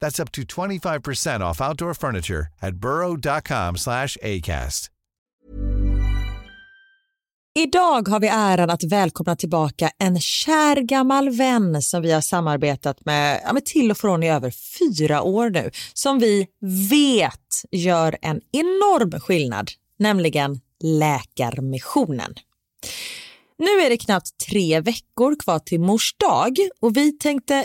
That's up to 25% off outdoor furniture at burrow.com slash ACAST. Idag har vi äran att välkomna tillbaka en kär gammal vän som vi har samarbetat med, ja, med till och från i över fyra år nu, som vi vet gör en enorm skillnad, nämligen Läkarmissionen. Nu är det knappt tre veckor kvar till mors dag och vi tänkte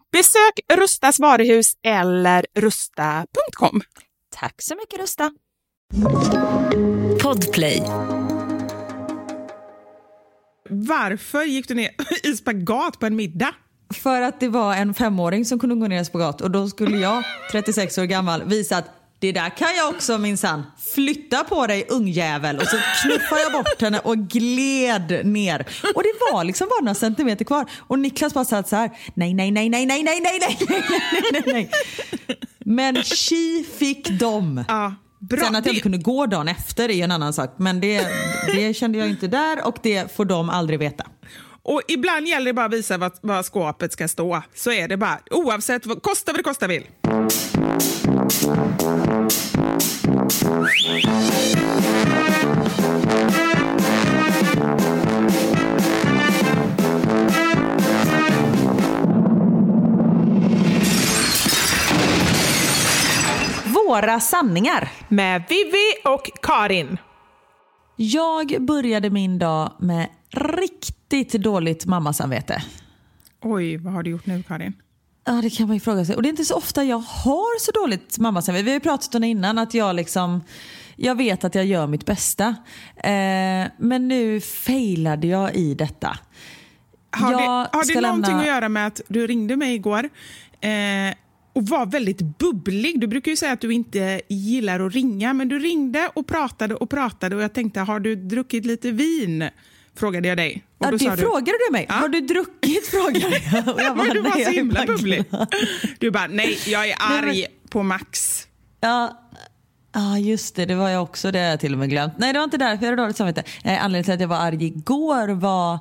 Besök Rustas varuhus eller rusta.com. Tack så mycket Rusta! Podplay. Varför gick du ner i spagat på en middag? För att det var en femåring som kunde gå ner i spagat och då skulle jag, 36 år gammal, visa att det där kan jag också minsann. Flytta på dig ungjävel. Och så knuffade jag bort henne och gled ner. Och det var liksom bara några centimeter kvar. Och Niklas bara satt så här. Nej, nej, nej, nej, nej, nej, nej, nej, nej, nej, nej, nej. Men tji fick dem. Ja, bra. Sen att jag inte kunde gå dagen efter är en annan sak. Men det, det kände jag inte där och det får de aldrig veta. Och ibland gäller det bara att visa vad, vad skåpet ska stå. Så är det bara. Oavsett, vad, kosta vad det kosta vill. Våra sanningar. Med Vivi och Karin. Jag började min dag med riktigt dåligt mammasamvete. Oj, vad har du gjort nu Karin? Ja, det kan man ju fråga sig. Och det är inte så ofta jag har så dåligt mammasamvete. Vi har ju pratat om det innan att jag liksom, jag vet att jag gör mitt bästa. Eh, men nu failade jag i detta. Har Jag det, har det någonting lämna- att göra med att du ringde mig igår eh, och var väldigt bubblig? Du brukar ju säga att du inte gillar att ringa, men du ringde och pratade och pratade och jag tänkte, har du druckit lite vin? Frågade jag dig. Och Ja, det du, frågade du mig. Ja. Har du druckit? frågade jag. Och jag men du var "Nej, så himla bara bubblig. glad." Du bara, nej, jag är arg på Max. Ja, Ja, just det. Det var jag också. Det har jag till och med glömt. Nej, det var inte därför jag hade dåligt samvete. Nej, anledningen till att jag var arg igår var...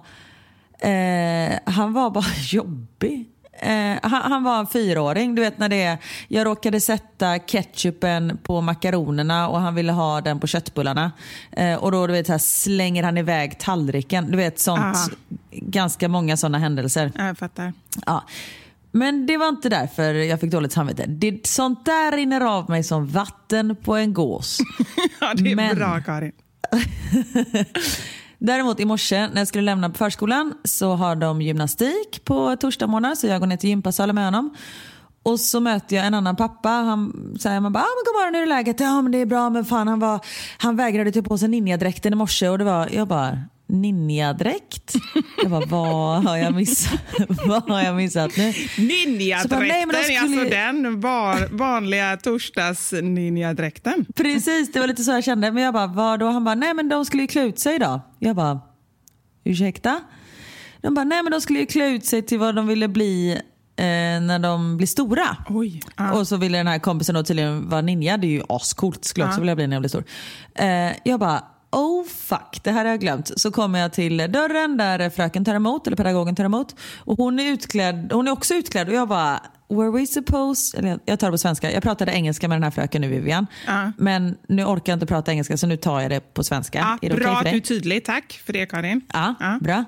Eh, han var bara jobbig. Eh, han, han var en fyraåring. Du vet när det är... Jag råkade sätta ketchupen på makaronerna och han ville ha den på köttbullarna. Eh, och då du vet, så här, slänger han iväg tallriken. Du vet sånt. Ah. Ganska många sådana händelser. Ja, Jag fattar. Ja. Men det var inte därför jag fick dåligt samvete. Det, sånt där rinner av mig som vatten på en gås. Ja, det är Men- bra Karin. Däremot i morse när jag skulle lämna förskolan så har de gymnastik på torsdag morgon så jag går ner till gympasalen med honom. Och så möter jag en annan pappa. Han säger man bara, ah, men god morgon, hur är läget? Ja men det är bra men fan han, var, han vägrade ta på sig ninjadräkten i morse och det var, jag bara, ninjadräkt? Jag bara, vad har jag missat, vad har jag missat nu? Ninjadräkten, skulle- alltså den var, vanliga torsdags-ninjadräkten. Precis, det var lite så jag kände. Men jag bara, vad då? Han bara, nej men de skulle ju klä ut sig idag. Jag bara, ursäkta? De bara, nej men de skulle ju klä ut sig till vad de ville bli eh, när de blir stora. Oj. Ja. Och så ville den här kompisen då tydligen vara ninja. Det är ju ascoolt, skulle jag också vilja bli när jag blir stor. Eh, jag bara, oh fuck, det här har jag glömt. Så kommer jag till dörren där fröken tar emot, eller pedagogen tar emot. Och hon är, utklädd, hon är också utklädd och jag bara, were we supposed, eller jag tar det på svenska, jag pratade engelska med den här fröken nu Vivian. Ja. Men nu orkar jag inte prata engelska så nu tar jag det på svenska. Är det bra okej att du är tydlig. Tack för det, Karin. Ja, Ja. bra.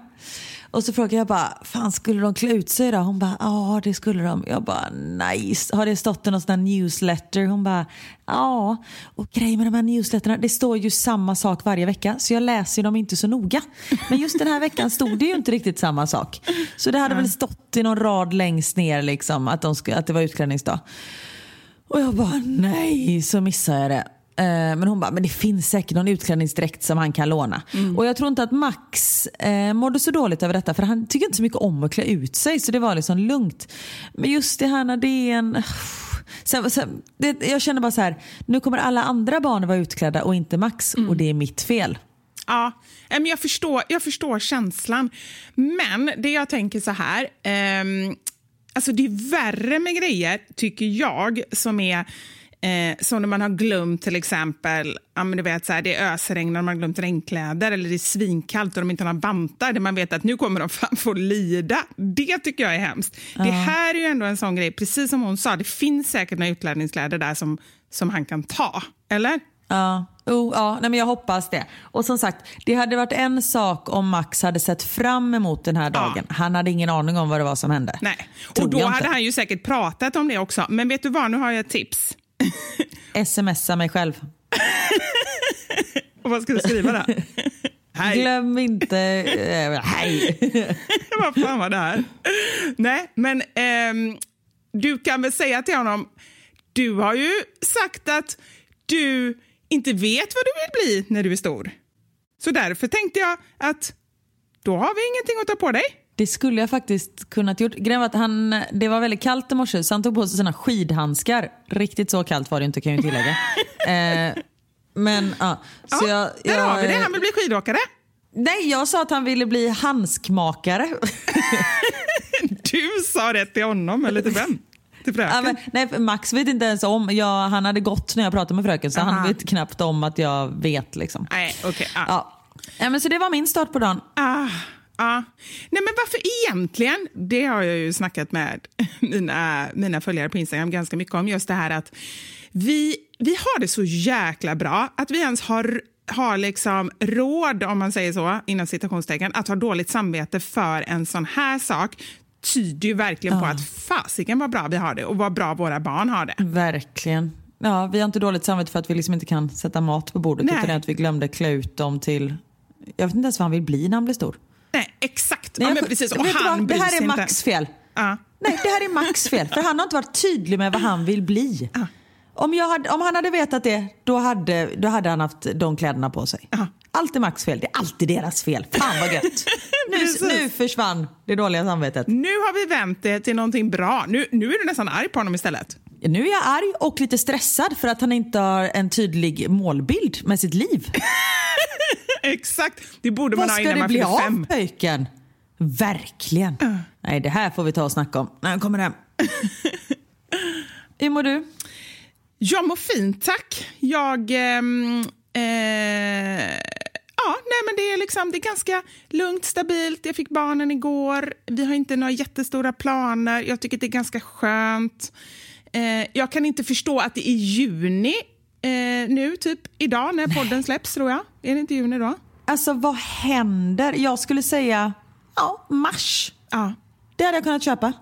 Och så frågade jag bara, fan skulle de klä ut sig då? Hon bara, ja det skulle de. Jag bara, nice. Har det stått i någon sån newsletter? Hon bara, ja. Och grejen med de här newsletterna, det står ju samma sak varje vecka. Så jag läser dem inte så noga. Men just den här veckan stod det ju inte riktigt samma sak. Så det hade väl stått i någon rad längst ner liksom, att, de att det var utklädningsdag. Och jag bara, nej, så missade jag det. Eh, Men hon bara, men det finns säkert någon utklädningsdräkt som han kan låna. Och jag tror inte att Max eh, mådde så dåligt över detta för han tycker inte så mycket om att klä ut sig så det var liksom lugnt. Men just det här när det är en... Sen, sen, det, jag känner bara så här, nu kommer alla andra barn vara utklädda och inte Max och det är mitt fel. Ja, eh, men jag förstår, jag förstår känslan. Men det jag tänker så här. ehm, alltså det är värre med grejer, tycker jag, som är Eh, som när man har glömt till exempel, ja, men du vet, så här, det ösregnar och man har glömt regnkläder eller det är svinkallt och de inte har vantar där man vet att nu kommer de fan få lida. Det tycker jag är hemskt. Det här är ju ändå en sån grej, precis som hon sa, det finns säkert några utklädningskläder där som, som han kan ta. Eller? Ja, oh, ja nej, men jag hoppas det. Och som sagt, det hade varit en sak om Max hade sett fram emot den här dagen. Han hade ingen aning om vad det var som hände. Nej. Tror Och då hade han ju säkert pratat om det också. Men vet du vad, nu har jag ett tips. Smsa mig själv. Och vad ska du skriva då? Hej. Glöm inte... Eh, hej. vad fan var det här? Nej, men ehm, du kan väl säga till honom, du har ju sagt att du inte vet vad du vill bli när du är stor. Så därför tänkte jag att då har vi ingenting att ta på dig. Det skulle jag faktiskt kunnat gjort. Grejen var att han, det var väldigt kallt i morse så han tog på sig sina skidhandskar. Riktigt så kallt var det inte kan jag ju tillägga. eh, men ja, så jag, Där jag, har vi det, han vill bli skidåkare. Nej, jag sa att han ville bli handskmakare. Du sa det till honom eller till vem? Till fröken? Ja, men, nej, Max vet inte ens om, jag, han hade gått när jag pratade med fröken så Aha. han vet knappt om att jag vet. Liksom. Nej, okej. ja. Ja. Ja, men så det var min start på dagen. Ah, ah. Nej, men varför egentligen? Det har jag ju snackat med mina, mina följare på Instagram ganska mycket om. Just det här att vi, vi har det så jäkla bra att vi ens har har liksom råd, om man säger så, inom citationstecken, att ha dåligt samvete för en sån här sak tyder ju verkligen på att fasiken vad bra vi har det och vad bra våra barn har det. Verkligen. Ja, vi har inte dåligt samvete för att vi liksom inte kan sätta mat på bordet Nej. utan att vi glömde klä ut dem till... Jag vet inte ens vad han vill bli när han blir stor. Nej, exakt. Nej, ja, men precis. Och han vad? det här är. Max fel. Ja. Nej, det här är Max fel. För han har inte varit tydlig med vad han vill bli. Om, jag hade, om han hade vetat det, då hade, då hade han haft de kläderna på sig. Allt är Max fel. Det är alltid deras fel. Fan vad gött. nu, nu försvann det dåliga samvetet. Nu har vi vänt det till någonting bra. Nu, nu är du nästan arg på honom istället. Nu är jag arg och lite stressad för att han inte har en tydlig målbild med sitt liv. Exakt. Det borde man Vad ha ska innan det man bli fyller av fem. pojken? Verkligen. Nej, det här får vi ta och snacka om när han kommer hem. Hur mår du? Jag mår fint, tack. Jag... ehm, eh, ja, nej, men det är, liksom, det är ganska lugnt, stabilt. Jag fick barnen igår. Vi har inte några jättestora planer. Jag tycker det är ganska skönt. Eh, jag kan inte förstå att det är juni eh, nu, typ idag när podden släpps, tror jag. Är det inte juni då? Alltså vad händer? Jag skulle säga ja, mars. Ja. Det hade jag kunnat köpa.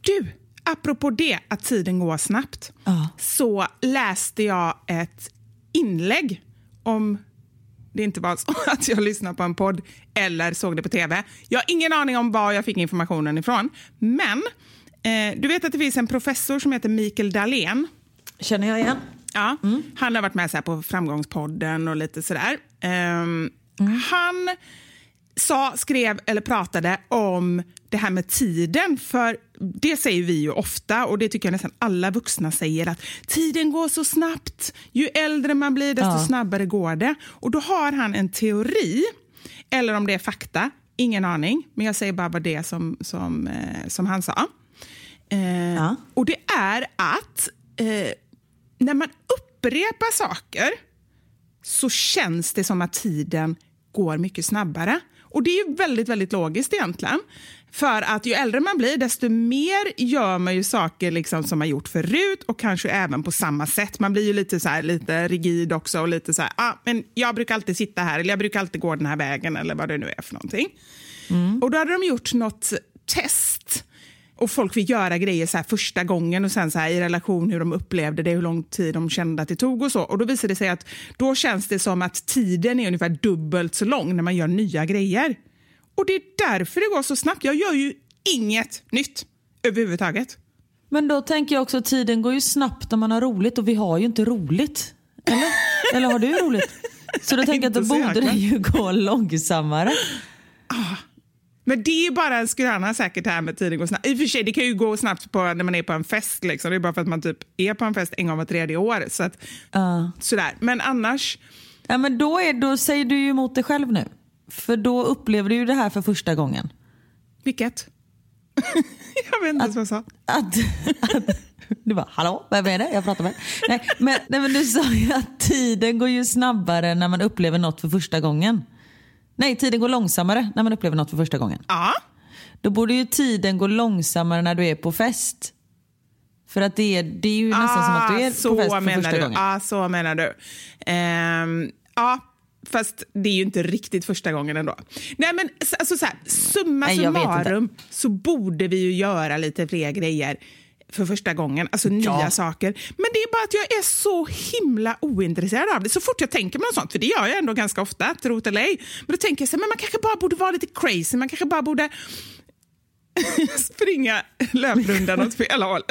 Du, apropå det, att tiden går snabbt, Ja. så läste jag ett inlägg om det inte var så att jag lyssnade på en podd eller såg det på tv. Jag har ingen aning om var jag fick informationen ifrån, men eh, du vet att det finns en professor som heter Mikael Dahlén. Känner jag igen. Ja, Han har varit med så på Framgångspodden och lite sådär. Ehm, Han sa, skrev eller pratade om det här med tiden. För Det säger vi ju ofta och det tycker jag nästan alla vuxna säger att tiden går så snabbt. Ju äldre man blir desto Ja. snabbare går det. Och Då har han en teori, eller om det är fakta, ingen aning, men jag säger bara det som, som, eh, som han sa. Eh, Ja. Och det är att eh, när man upprepar saker så känns det som att tiden går mycket snabbare. Och det är väldigt, väldigt logiskt egentligen. För att ju äldre man blir, desto mer gör man ju saker liksom som man gjort förut och kanske även på samma sätt. Man blir ju lite, så här, lite rigid också och lite så här, ah, men jag brukar alltid sitta här eller jag brukar alltid gå den här vägen eller vad det nu är för någonting. Och då hade de gjort något test och folk fick göra grejer så första gången och sen så här i relation hur de upplevde det, hur lång tid de kände att det tog och så. Och då visade det sig att då känns det som att tiden är ungefär dubbelt så lång när man gör nya grejer. Och det är därför det går så snabbt. Jag gör ju inget nytt överhuvudtaget. Men då tänker jag också att tiden går ju snabbt när man har roligt och vi har ju inte roligt. Eller? Eller har du roligt? Så då tänker jag att då borde det ju gå långsammare. Men det är bara en skröna säkert här med tiden går snabbt. I och för sig, det kan ju gå snabbt på, när man är på en fest. Liksom. Det är bara för att man typ är på en fest en gång var tredje år. Så att, Ja. sådär. Men annars, Ja, men då, är, då säger du ju emot dig själv nu. För då upplever du ju det här för första gången. vilket? jag vet inte ens vad jag sa. Att, att, du bara, hallå, vem är det jag pratar med? Nej, men, nej, men du sa ju att tiden går ju snabbare när man upplever något för första gången. Nej, tiden går långsammare när man upplever något för första gången. Ja, Då borde ju tiden gå långsammare när du är på fest. För att det är, det är ju nästan som att du är Ah, så på fest för menar första du. gången. Ah, så menar du. Ehm, ja, fast det är ju inte riktigt första gången ändå. Nej, men alltså så här, summa Nej, summarum så borde vi ju göra lite fler grejer för första gången, alltså nya saker. Men det är bara att jag är så himla ointresserad av det. Så fort jag tänker på något sånt, för det gör jag ändå ganska ofta, tro det eller ej. Men då tänker jag så här, men man kanske bara borde vara lite crazy, man kanske bara borde springa löprundan åt fel håll.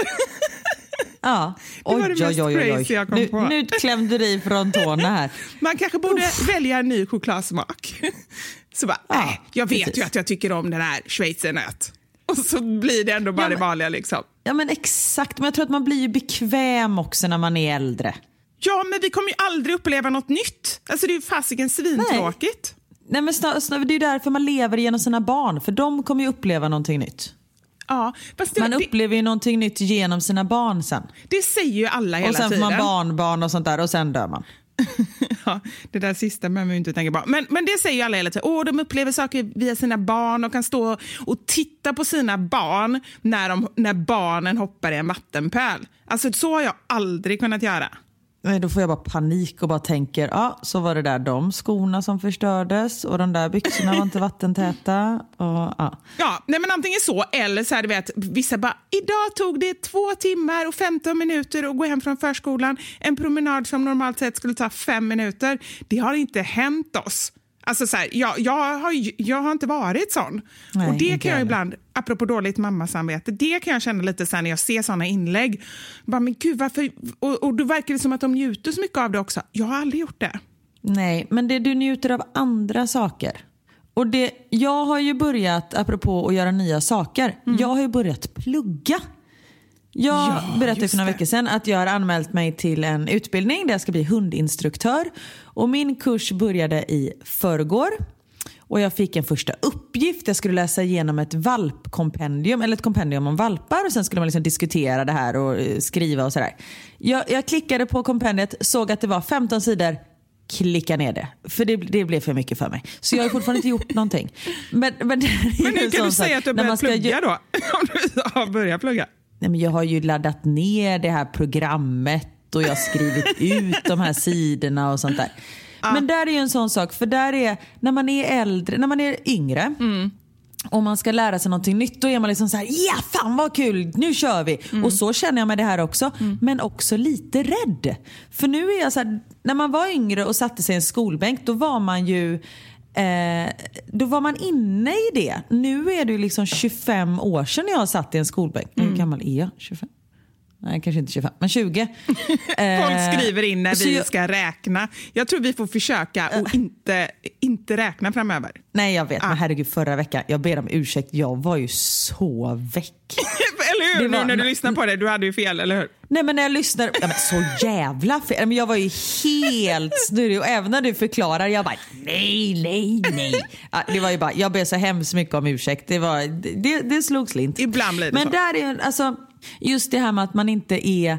Ja. Det var Oj, det mest oj, oj, crazy jag kom Nu, på. nu klämde du i från tårna här. Man kanske borde välja en ny chokladsmak. Så bara, Ja, nej, jag vet precis. ju att jag tycker om den här schweizernöt. Och så blir det ändå bara Ja, det men- vanliga liksom. Ja men exakt, men jag tror att man blir ju bekväm också när man är äldre. Ja, men vi kommer ju aldrig uppleva något nytt. Alltså det är ju fasiken svintråkigt. Nej, men snar, snar, det är ju därför man lever genom sina barn, för de kommer ju uppleva någonting nytt. Ja, det, Man upplever ju någonting nytt genom sina barn sen. det säger ju alla hela och sen får tiden. man barnbarn och sånt där och sen dör man. Ja, det där sista behöver man inte tänka på. Men, men det säger ju alla hela tiden. Åh, de upplever saker via sina barn och kan stå och titta på sina barn när, de, när barnen hoppar i en vattenpöl. Alltså så har jag aldrig kunnat göra. Nej, då får jag bara panik och bara tänker, ja så var det där de skorna som förstördes och de där byxorna var inte vattentäta. Och, ja. Ja, nej men antingen så eller så här, du vet, vissa bara, idag tog det två timmar och 15 minuter att gå hem från förskolan. En promenad som normalt sett skulle ta fem minuter. Det har inte hänt oss. Alltså så här, jag, jag, har, jag har inte varit sån. Nej, och det kan jag heller. ibland, apropå dåligt mammasamvete, det kan jag känna lite sen när jag ser såna inlägg. Bara, men gud, varför? Och, och då verkar det som att de njuter så mycket av det också. Jag har aldrig gjort det. Nej, men det, du njuter av andra saker. Och det, jag har ju börjat, apropå att göra nya saker, jag har ju börjat plugga. Jag Ja, berättade för några veckor sedan att jag har anmält mig till en utbildning där jag ska bli hundinstruktör. Och min kurs började i förrgår. Och jag fick en första uppgift. Jag skulle läsa igenom ett valpkompendium, eller ett kompendium om valpar och sen skulle man liksom diskutera det här och eh, skriva och sådär. Jag, jag klickade på kompendiet, såg att det var 15 sidor, klicka ner det. För det, det blev för mycket för mig. Så jag har fortfarande inte gjort någonting. Men, men, Men nu kan du säga att du har börjat plugga då. Om du har börjat plugga. Nej, men jag har ju laddat ner det här programmet och jag har skrivit ut de här sidorna och sånt där. Men där är ju en sån sak, för där är, när man är äldre, när man är yngre och man ska lära sig någonting nytt, då är man liksom så här, ja fan vad kul, nu kör vi. Och så känner jag med det här också, men också lite rädd. För nu är jag så här, när man var yngre och satte sig i en skolbänk, då var man ju Eh, då var man inne i det. Nu är det ju liksom 25 år sedan jag satt i en skolbänk. Hur gammal är jag? 25? Nej, kanske inte 25, men 20. Folk Eh, skriver in när vi jag- ska räkna. Jag tror vi får försöka och inte, inte räkna framöver. Nej, jag vet. Men herregud, förra veckan, jag ber om ursäkt. Jag var ju så väck. Eller hur? Det Nu var- när du lyssnar på det, du hade ju fel, eller hur? Nej men när jag lyssnar, ja, men så jävla fel. Men jag var ju helt snurrig och även när du förklarar, jag bara nej, nej, nej. Ja, det var ju bara, jag ber så hemskt mycket om ursäkt. Det, var, det, det slog slint. Ibland blir det Men så. där är alltså, just det här med att man inte är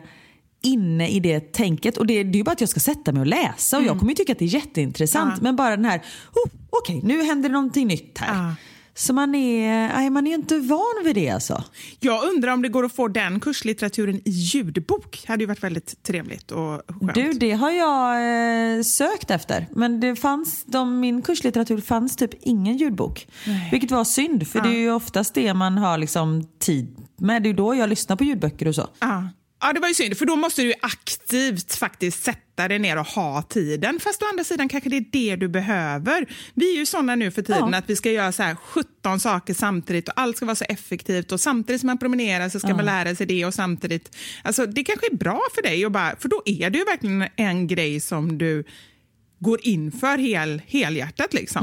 inne i det tänket. Och det, det är ju bara att jag ska sätta mig och läsa och Mm. jag kommer ju tycka att det är jätteintressant. Men bara den här, oh, okej nu händer det någonting nytt här. Ja. Så man är, nej, man är inte van vid det alltså. Jag undrar om det går att få den kurslitteraturen i ljudbok. Det hade ju varit väldigt trevligt och skönt. Du, det har jag eh, sökt efter. Men det fanns, de, min kurslitteratur fanns typ ingen ljudbok. Vilket var synd, för det är ju oftast det man har liksom tid med. Det är ju då jag lyssnar på ljudböcker och så. Ja. Ja, det var ju synd, för då måste du aktivt faktiskt sätta dig ner och ha tiden. Fast å andra sidan kanske det är det du behöver. Vi är ju såna nu för tiden Ja. att vi ska göra så här 17 saker samtidigt och allt ska vara så effektivt och samtidigt som man promenerar så ska man lära sig det och samtidigt. Alltså det kanske är bra för dig, och bara, för då är det ju verkligen en grej som du går in för hel, helhjärtat liksom.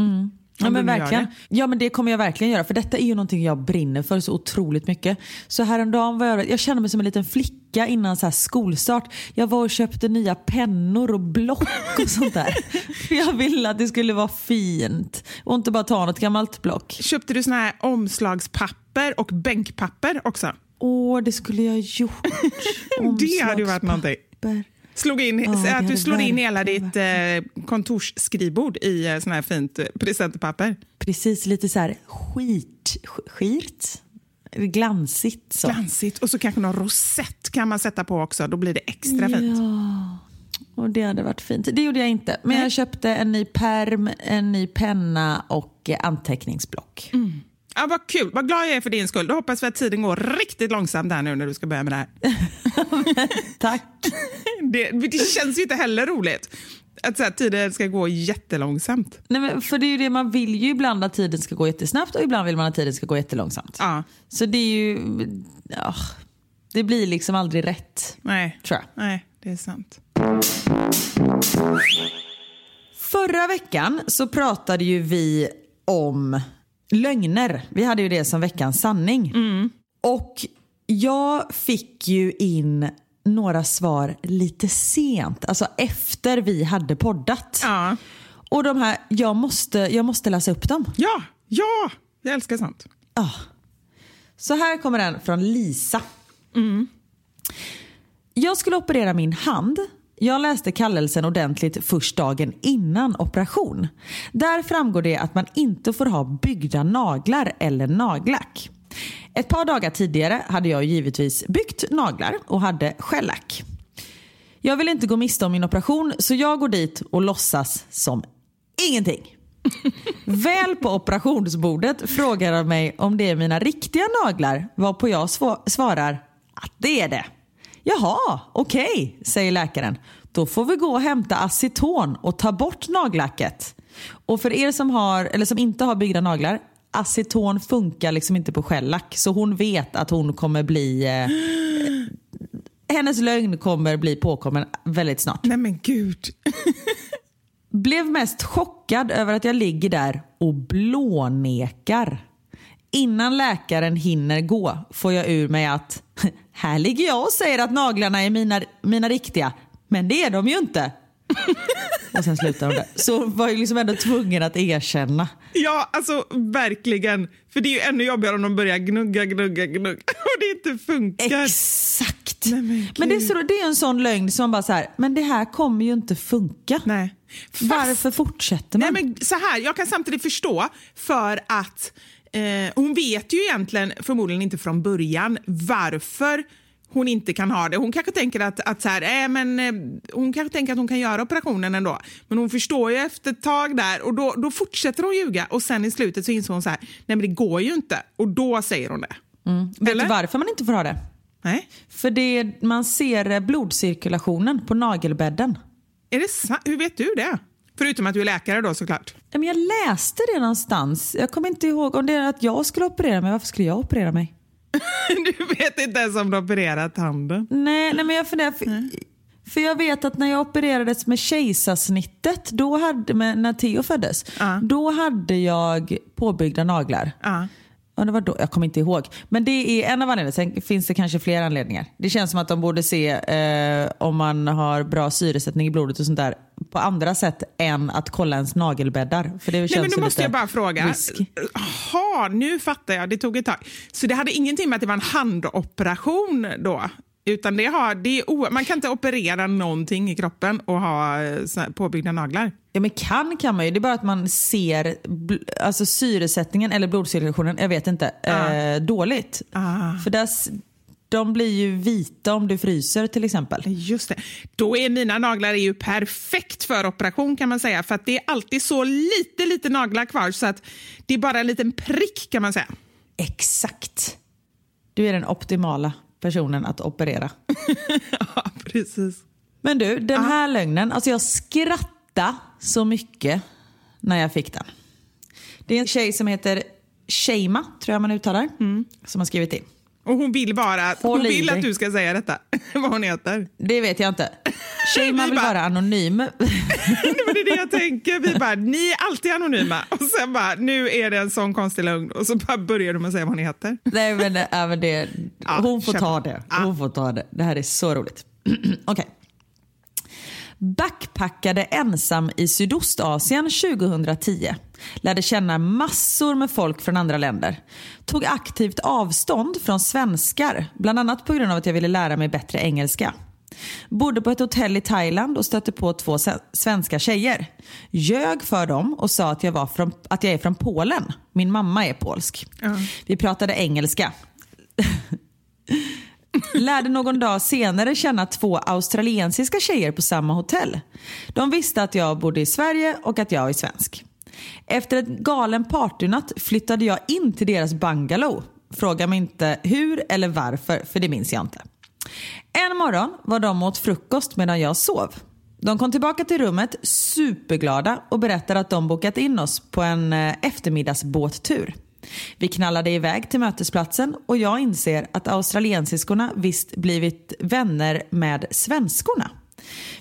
Ja men verkligen. Ja men det kommer jag verkligen göra för detta är ju någonting jag brinner för så otroligt mycket. Så häromdagen var jag, jag kände mig som en liten flicka innan så här skolstart. Jag var och köpte nya pennor och block och sånt där. för jag ville att det skulle vara fint och inte bara ta något gammalt block. Köpte du såna här omslagspapper och bänkpapper också? Åh, det skulle jag gjort. Det hade ju varit någonting. Slog in, det att du slår in hela ditt eh, kontorsskrivbord i eh, sån här fint eh, presentpapper. Precis, lite så här skit, sk- skirt, glansigt så. Glansigt. Och så kanske någon rosett kan man sätta på också. Då blir det extra fint. Ja, och det hade varit fint. Det gjorde jag inte. Men jag köpte en ny perm, en ny penna och anteckningsblock. Ja, vad kul. Vad glad jag är för din skull. Då hoppas vi att tiden går riktigt långsamt där nu när du ska börja med det här. Tack. Det, det känns ju inte heller roligt. Att så här, tiden ska gå jättelångsamt. Nej, men för det är ju det man vill ju ibland att tiden ska gå jättesnabbt och ibland vill man att tiden ska gå jättelångsamt. Ja, Så det är ju, ja, det blir liksom aldrig rätt. nej. Tror jag. Nej, det är sant. Förra veckan så pratade ju vi om lögner. Vi hade ju det som veckans sanning. Och jag fick ju in några svar lite sent, alltså efter vi hade poddat. Ja, Och de här, jag måste, jag måste läsa upp dem. ja, ja. Jag älskar sånt. Ah. Så här kommer den från Lisa. Jag skulle operera min hand. Jag läste kallelsen ordentligt först dagen innan operation. Där framgår det att man inte får ha byggda naglar eller nagellack. Ett par dagar tidigare hade jag givetvis byggt naglar och hade skällack. Jag vill inte gå miste om min operation så jag går dit och låtsas som ingenting. Väl på operationsbordet frågar de mig om det är mina riktiga naglar varpå jag svarar att det är det. Jaha, okej, säger läkaren. Då får vi gå och hämta aceton och ta bort nagellacket. Och för er som, har, eller som inte har byggda naglar, aceton funkar liksom inte på shellack. Så hon vet att hon kommer bli... Eh, hennes lögn kommer bli påkommen väldigt snart. Nej men gud. Blev mest chockad över att jag ligger där och blånekar. Innan läkaren hinner gå får jag ur mig att här ligger jag och säger att naglarna är mina, mina riktiga, men det är de ju inte. och sen slutar hon där. Så hon var ju liksom ändå tvungen att erkänna. Ja, alltså verkligen. För det är ju ännu jobbigare om de börjar gnugga, gnugga, gnugga och det inte funkar. Exakt. Nej, men men det är, så, det är en sån lögn som bara så här, men det här kommer ju inte funka. Nej. Fast- Varför fortsätter man? Nej, men så här, jag kan samtidigt förstå för att eh, hon vet ju egentligen förmodligen inte från början varför hon inte kan ha det. Hon kanske tänker att, att så här, äh, men, eh, hon kanske tänker att hon kan göra operationen ändå. Men hon förstår ju efter ett tag där och då, då fortsätter hon ljuga och sen i slutet så inser hon så här, nej men det går ju inte. Och då säger hon det. Vet Eller? du varför man inte får ha det? Nej, För det, man ser eh, blodcirkulationen på nagelbädden. är det sant? Hur vet du det? Förutom att du är läkare då såklart. Men Jag läste det någonstans. Jag kommer inte ihåg om det är att jag skulle operera mig. Varför skulle jag operera mig? Du vet inte ens om du opererat handen. Nej, nej men jag funderar. För, för jag vet att när jag opererades med kejsarsnittet, då hade, med, när Theo föddes, Ja. då hade jag påbyggda naglar. Ja. Ja, det var då. Jag kommer inte ihåg. Men det är en av anledningarna. Sen finns det kanske fler anledningar. Det känns som att de borde se eh, om man har bra syresättning i blodet och sånt där på andra sätt än att kolla ens nagelbäddar. För det Nej, känns men då måste jag bara fråga. Jaha, nu fattar jag. Det tog ett tag. Så det hade ingenting med att det var en handoperation då? Utan det har, det är man kan inte operera någonting i kroppen och ha eh, påbyggda naglar. Ja, men kan kan man ju. Det är bara att man ser alltså syresättningen eller blodcirkulationen, jag vet inte, eh, dåligt. Ah. För där, de blir ju vita om du fryser till exempel. Just det. Då är mina naglar är ju perfekt för operation kan man säga. För att det är alltid så lite, lite naglar kvar så att det är bara en liten prick kan man säga. Exakt. Du är den optimala personen att operera. ja, precis. Men du, den här lögnen, alltså jag skrattade så mycket när jag fick den. Det är en tjej som heter Sheima, tror jag man uttalar, som har skrivit in. Och hon vill bara hon Håll i vill att du ska säga detta. Vad hon heter. Det vet jag inte. Sheima Vi vill bara- vara anonym. Det är det jag tänker. Vi bara, ni är alltid anonyma. Och sen bara, nu är det en sån konstig lögn. Och så bara börjar de med att säga vad hon heter. Nej, men, äh, men det, hon får ta det. Hon får ta det. Det här är så roligt. Okej. Backpackade ensam i Sydostasien 2010. Lärde känna massor med folk från andra länder. Tog aktivt avstånd från svenskar, bland annat på grund av att jag ville lära mig bättre engelska. Bodde på ett hotell i Thailand och stötte på två svenska tjejer. Ljög för dem och sa att jag, var från, att jag är från Polen. Min mamma är polsk. Vi pratade engelska. Lärde någon dag senare känna två australiensiska tjejer på samma hotell. De visste att jag bodde i Sverige och att jag är svensk. Efter en galen partynatt flyttade jag in till deras bungalow. Fråga mig inte hur eller varför, för det minns jag inte. En morgon var de åt frukost medan jag sov. De kom tillbaka till rummet superglada och berättade att de bokat in oss på en eh, eftermiddagsbåttur. Vi knallade iväg till mötesplatsen och jag inser att australiensiskorna visst blivit vänner med svenskorna.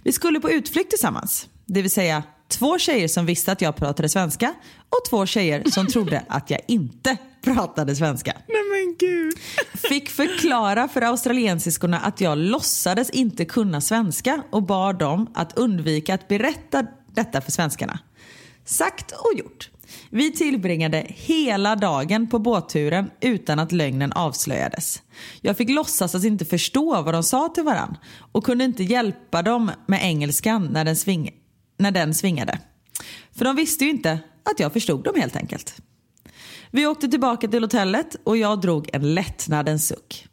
Vi skulle på utflykt tillsammans. Det vill säga två tjejer som visste att jag pratade svenska och två tjejer som trodde att jag inte pratade svenska. Nej men gud. Fick förklara för australiensiskorna att jag låtsades inte kunna svenska och bad dem att undvika att berätta detta för svenskarna. Sagt och gjort. Vi tillbringade hela dagen på båtturen utan att lögnen avslöjades. Jag fick låtsas att inte förstå vad de sa till varann och kunde inte hjälpa dem med engelskan när den, sving när den svingade. För de visste ju inte att jag förstod dem helt enkelt. Vi åkte tillbaka till hotellet och jag drog en lättnadens suck.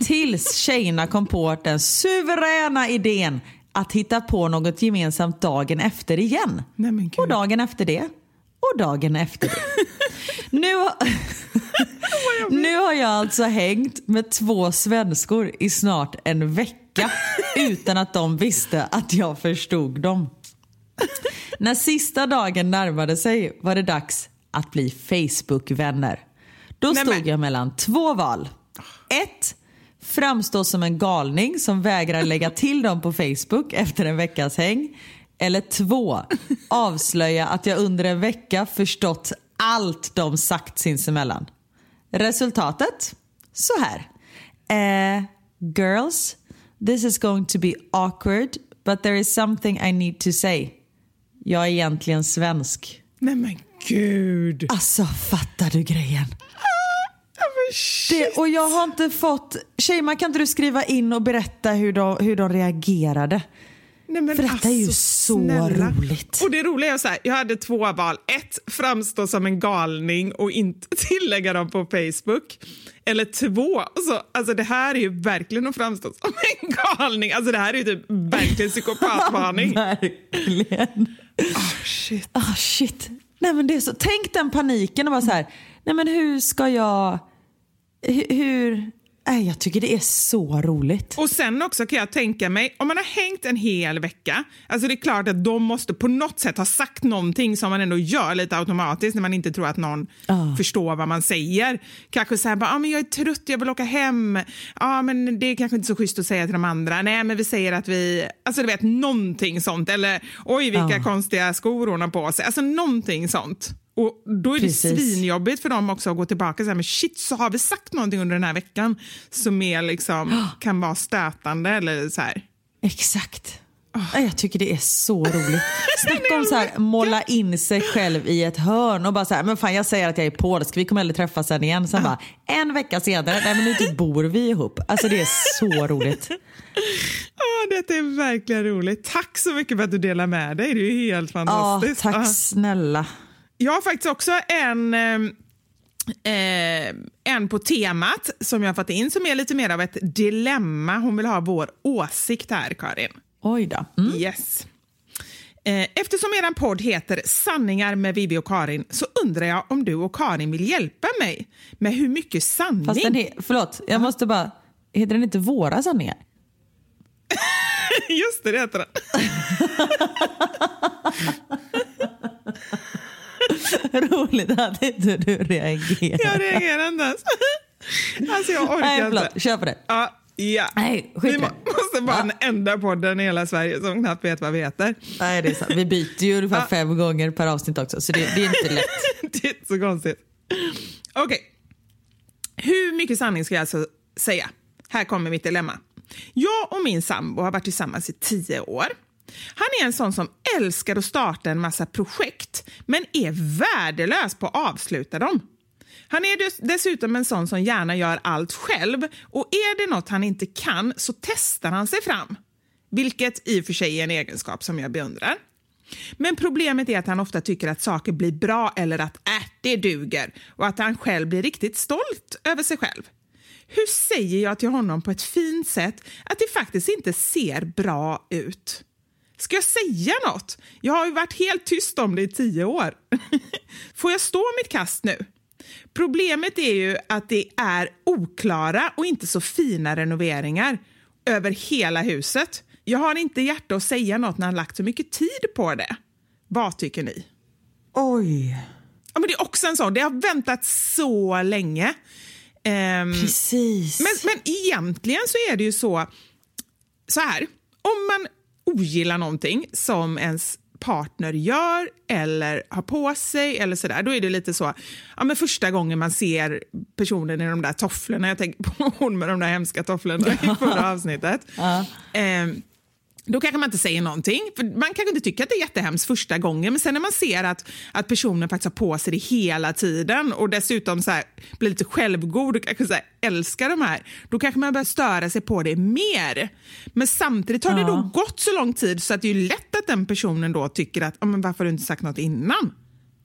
Tills tjejerna kom på den suveräna idén att hitta på något gemensamt dagen efter igen. Nej, och dagen efter det. Och dagen efter det. nu, har, nu har jag alltså hängt med två svenskor i snart en vecka utan att de visste att jag förstod dem. När sista dagen närmade sig var det dags att bli Facebook-vänner. Då stod men- jag mellan två val. Ett, framstå som en galning som vägrar lägga till dem på Facebook efter en veckas häng. Eller två, avslöja att jag under en vecka förstått allt de sagt sinsemellan. Resultatet? Så här. Eh, girls, this is going to be awkward but there is something I need to say. Jag är egentligen svensk. Nej men gud. Alltså fattar du grejen? Shit. Det, och jag har inte fått... Tjejman kan inte du skriva in och berätta hur de, hur de reagerade? Nej, För detta är ju alltså, så snälla. roligt. Och det roliga är så här, jag hade två val. Ett, framstå som en galning och inte tillägga dem på Facebook. Eller två, så, alltså det här är ju verkligen att framstå som en galning. Alltså det här är ju typ verkligen psykopatvarning. Verkligen. Shit. Ah shit. Nej, men det är så, tänk den paniken och vara så här, nej men hur ska jag... Hur... hur jag tycker det är så roligt. Och sen också kan jag tänka mig, om man har hängt en hel vecka, alltså det är klart att de måste på något sätt ha sagt någonting som man ändå gör lite automatiskt när man inte tror att någon Ja. förstår vad man säger. Kanske så här, bara, ah, men jag är trött, jag vill åka hem. ah, men det är kanske inte så schysst att säga till de andra. Nej, men vi säger att vi, alltså du vet någonting sånt. Eller oj, vilka Ja. konstiga skor hon har på sig. Alltså någonting sånt. Och Då är Precis. det svinjobbigt för dem också att gå tillbaka och säga men shit, så har vi sagt någonting under den här veckan som är liksom, kan vara stötande eller så här. Exakt. Ja, Jag tycker det är så roligt. Snacka om så här, måla in sig själv i ett hörn och bara så här, men fan jag säger att jag är polsk, vi kommer aldrig träffas sen igen. Sen bara, en vecka senare, nej men nu typ bor vi ihop. Alltså det är så roligt. Åh, detta är verkligen roligt. Tack så mycket för att du delar med dig. Det är ju helt fantastiskt. tack Ja. snälla. Jag har faktiskt också en, eh, eh, en på temat som jag har fått in som är lite mer av ett dilemma. Hon vill ha vår åsikt här, Karin. Oj då. Mm. Yes. Eh, Eftersom er podd heter Sanningar med Vivi och Karin så undrar jag om du och Karin vill hjälpa mig med hur mycket sanning... Fast den he- förlåt, jag måste bara, heter den inte Våra sanningar? Just det, det heter den. Roligt att inte du reagerar. Jag reagerar inte ens. Alltså jag orkar Nej, inte. kör på det. Ja, ja. Nej, skit vi må, måste vara den enda podden i hela Sverige som knappt vet vad vi heter. Nej, det är sant. Vi byter ju ungefär fem gånger per avsnitt också, så det, det är inte lätt. det är inte så konstigt. Okej. Hur mycket sanning ska jag alltså säga? Här kommer mitt dilemma. Jag och min sambo har varit tillsammans i tio år. Han är en sån som älskar att starta en massa projekt men är värdelös på att avsluta dem. Han är dessutom en sån som gärna gör allt själv och är det något han inte kan så testar han sig fram. Vilket i och för sig är en egenskap som jag beundrar. Men problemet är att han ofta tycker att saker blir bra eller att äh, det duger och att han själv blir riktigt stolt över sig själv. Hur säger jag till honom på ett fint sätt att det faktiskt inte ser bra ut? Ska jag säga något? Jag har ju varit helt tyst om det i tio år. Får jag stå mitt kast nu? Problemet är ju att det är oklara och inte så fina renoveringar över hela huset. Jag har inte hjärta att säga något när han lagt så mycket tid på det. Vad tycker ni? Oj. Ja, men det är också en sån, det har väntat så länge. Ehm, Precis. men, men egentligen så är det ju så, så här, om man ogillar någonting som ens partner gör eller har på sig eller sådär, då är det lite så, ja men första gången man ser personen i de där tofflorna, jag tänker på hon med de där hemska tofflorna i förra avsnittet. Ehm, då kanske man inte säger någonting. För Man kanske inte tycker att det är jättehemskt första gången men sen när man ser att, att personen faktiskt har på sig det hela tiden och dessutom så här, blir lite självgod och kanske så här, älskar de här, då kanske man börjar störa sig på det mer. Men samtidigt har det då gått så lång tid så att det är lätt att den personen då tycker att "Ja, men varför har du inte sagt något innan?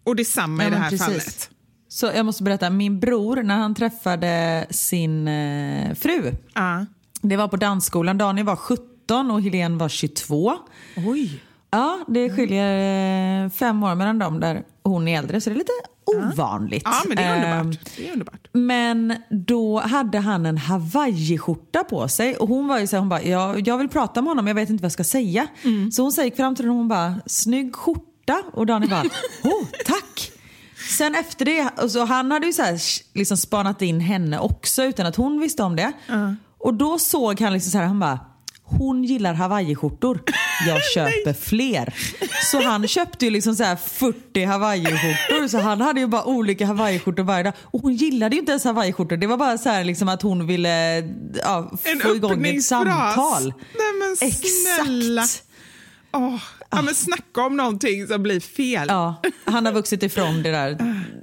Och det är samma Ja, i det här precis. fallet. Så jag måste berätta, min bror när han träffade sin eh, fru, Ja. det var på dansskolan. Daniel var 17 och Helene var 22. Oj. Ja, det skiljer eh, fem år mellan dem där hon är äldre så det är lite ovanligt. Ja, men det är Ehm, underbart. Det är underbart. Men då hade han en hawaiiskjorta på sig och hon var ju så här, hon bara, jag, jag vill prata med honom, jag vet inte vad jag ska säga. Så hon gick fram till honom och hon bara, snygg skjorta. Och Daniel bara, oh, tack. Sen efter det, och så han hade ju så här, liksom spanat in henne också utan att hon visste om det. Och då såg han liksom så här, han bara, hon gillar hawaiiskjortor. Jag köper fler. Så han köpte ju liksom så här 40 hawaiiskjortor. Så han hade ju bara olika hawaiiskjortor varje dag. Och hon gillade ju inte ens hawaiiskjortor. Det var bara så här liksom att hon ville ja, få igång ett samtal. Nej men snälla. Exakt. Åh, ja, men snacka om någonting som blir fel. Ja, han har vuxit ifrån det där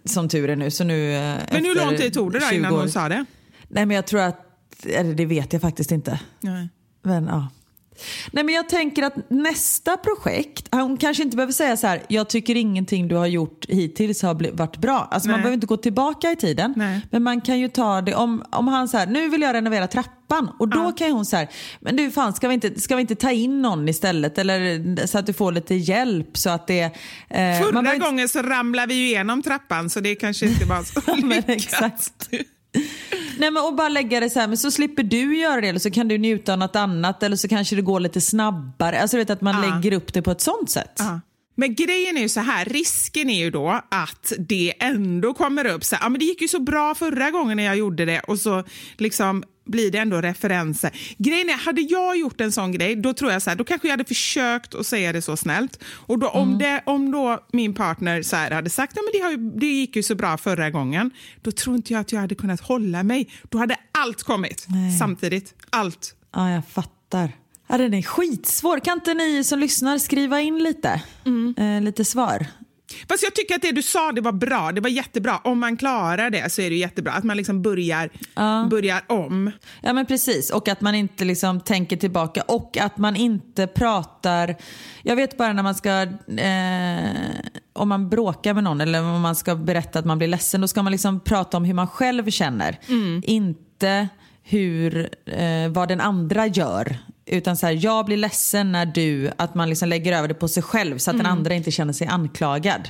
som tur är nu. Så nu eh, men hur lång tid tog det 20 innan hon sa det? Nej men jag tror att, eller det vet jag faktiskt inte. Nej. Men, ja. Nej, men jag tänker att nästa projekt, hon kanske inte behöver säga så här, jag tycker ingenting du har gjort hittills har varit bra. Alltså man behöver inte gå tillbaka i tiden. Nej. Men man kan ju ta det, om, om han så här, nu vill jag renovera trappan. Och då kan ju hon så här, men du fan ska vi, inte, ska vi inte ta in någon istället? Eller så att du får lite hjälp så att det... Eh, man Förra inte- gången så ramlade vi ju igenom trappan så det kanske inte var så men lyckat. Nej, men och bara lägga det så här, men så slipper du göra det eller så kan du njuta av något annat eller så kanske det går lite snabbare. Alltså du vet att man Ja. lägger upp det på ett sånt sätt. Ja. Men grejen är ju så här, risken är ju då att det ändå kommer upp så här, ja men det gick ju så bra förra gången när jag gjorde det och så liksom blir det ändå referenser. Grejen är, hade jag gjort en sån grej, då tror jag så här, då kanske jag hade försökt att säga det så snällt. Och då, om, det, om då min partner så hade sagt, ja, men det, har det gick ju så bra förra gången, då tror inte jag att jag hade kunnat hålla mig. Då hade allt kommit Nej. samtidigt. Allt. Ja, jag fattar. Ja, den är skitsvår. Kan inte ni som lyssnar skriva in lite? Eh, lite svar? Fast jag tycker att det du sa det var bra. Det var jättebra. Om man klarar det så är det jättebra. Att man liksom börjar, börjar om. Ja men precis, och att man inte liksom tänker tillbaka och att man inte pratar, jag vet bara när man ska, eh, om man bråkar med någon eller om man ska berätta att man blir ledsen, då ska man liksom prata om hur man själv känner. Inte hur, eh, vad den andra gör. Utan så här, jag blir ledsen när du, att man liksom lägger över det på sig själv så att den andra inte känner sig anklagad.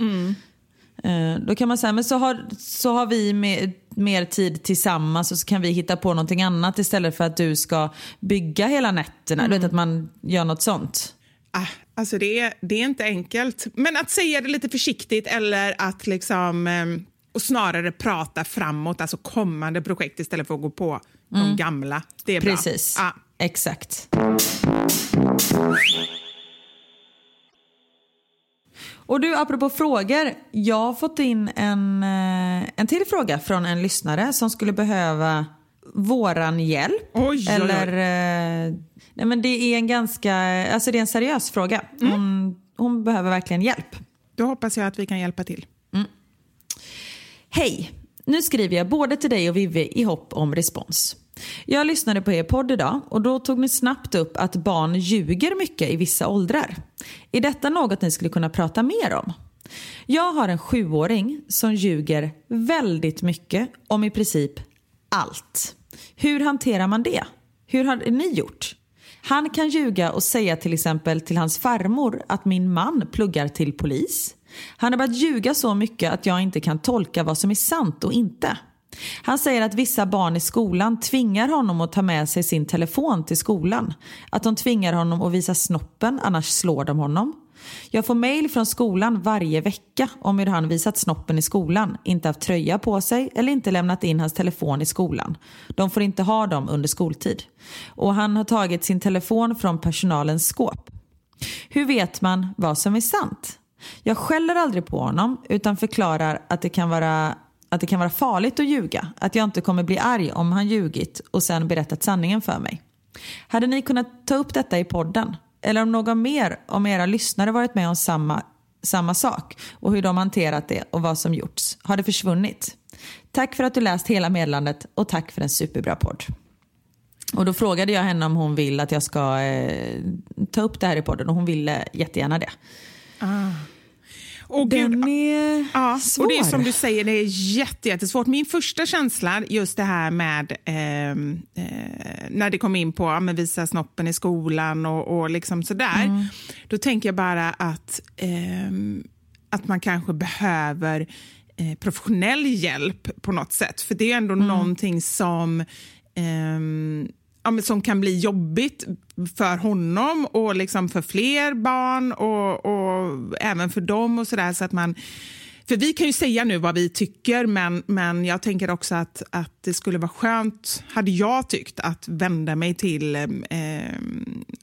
Eh, Då kan man säga, men så har, så har vi med, mer tid tillsammans och så kan vi hitta på någonting annat istället för att du ska bygga hela nätterna. Du vet att man gör något sånt. Ah, alltså det, är, det är inte enkelt. Men att säga det lite försiktigt eller att liksom... ehm, och snarare prata framåt, alltså kommande projekt istället för att gå på de gamla. Det är bra. Precis, Ah. Exakt. Och du, apropå frågor. Jag har fått in en, eh, en till fråga från en lyssnare som skulle behöva våran hjälp. Oj, oj, oj. Eller, eh, nej men det är en ganska, alltså det är en seriös fråga. Mm. Hon, hon behöver verkligen hjälp. Då hoppas jag att vi kan hjälpa till. Hej! Nu skriver jag både till dig och Vivi i hopp om respons. Jag lyssnade på er podd idag och då tog ni snabbt upp att barn ljuger mycket i vissa åldrar. Är detta något ni skulle kunna prata mer om? Jag har en sjuåring som ljuger väldigt mycket om i princip allt. Hur hanterar man det? Hur har ni gjort? Han kan ljuga och säga till exempel till hans farmor att min man pluggar till polis. Han har börjat ljuga så mycket att jag inte kan tolka vad som är sant och inte. Han säger att vissa barn i skolan tvingar honom att ta med sig sin telefon till skolan. Att de tvingar honom att visa snoppen, annars slår de honom. Jag får mail från skolan varje vecka om hur han visat snoppen i skolan, inte haft tröja på sig eller inte lämnat in hans telefon i skolan. De får inte ha dem under skoltid. Och han har tagit sin telefon från personalens skåp. Hur vet man vad som är sant? Jag skäller aldrig på honom utan förklarar att det kan vara att det kan vara farligt att ljuga, att jag inte kommer bli arg om han ljugit och sen berättat sanningen för mig. Hade ni kunnat ta upp detta i podden? Eller om någon mer om era lyssnare varit med om samma, samma sak och hur de hanterat det och vad som gjorts? Har det försvunnit? Tack för att du läst hela meddelandet och tack för en superbra podd. Och då frågade jag henne om hon vill att jag ska eh, ta upp det här i podden och hon ville jättegärna det. Ah gud, Den är Ja, svår. och det är som du säger, det är jätte, jättesvårt. Min första känsla, just det här med ehm, eh, när det kom in på ja, men visa snoppen i skolan och, och liksom sådär, Mm. då tänker jag bara att, ehm, att man kanske behöver eh, professionell hjälp på något sätt. För det är ändå någonting som ehm, ja, men som kan bli jobbigt för honom och liksom för fler barn och, och även för dem. och så där, så att man för vi kan ju säga nu vad vi tycker, men, men jag tänker också att, att det skulle vara skönt, hade jag tyckt, att vända mig till, eh,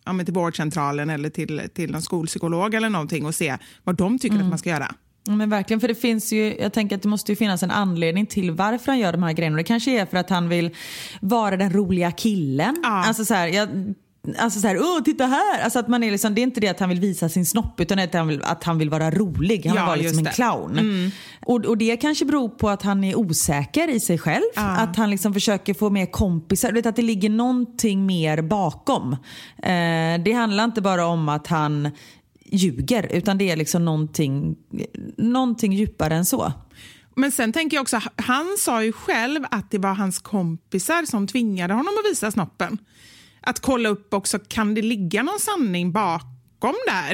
ja, men till vårdcentralen eller till, till någon skolpsykolog eller någonting och se vad de tycker att man ska göra. Men verkligen, för det finns ju, jag tänker att det måste ju finnas en anledning till varför han gör de här grejerna. Det kanske är för att han vill vara den roliga killen. Ja. Alltså så här, jag, alltså så här, åh titta här! Alltså att man är liksom, det är inte det att han vill visa sin snopp utan att han vill, att han vill vara rolig. Han Ja, vill vara liksom en det. Mm. clown. Och, och det kanske beror på att han är osäker i sig själv. Att han liksom försöker få mer kompisar. Du vet att det ligger någonting mer bakom. Eh, det handlar inte bara om att han ljuger utan det är liksom någonting, någonting djupare än så. Men sen tänker jag också, han sa ju själv att det var hans kompisar som tvingade honom att visa snoppen. Att kolla upp också, kan det ligga någon sanning bakom där?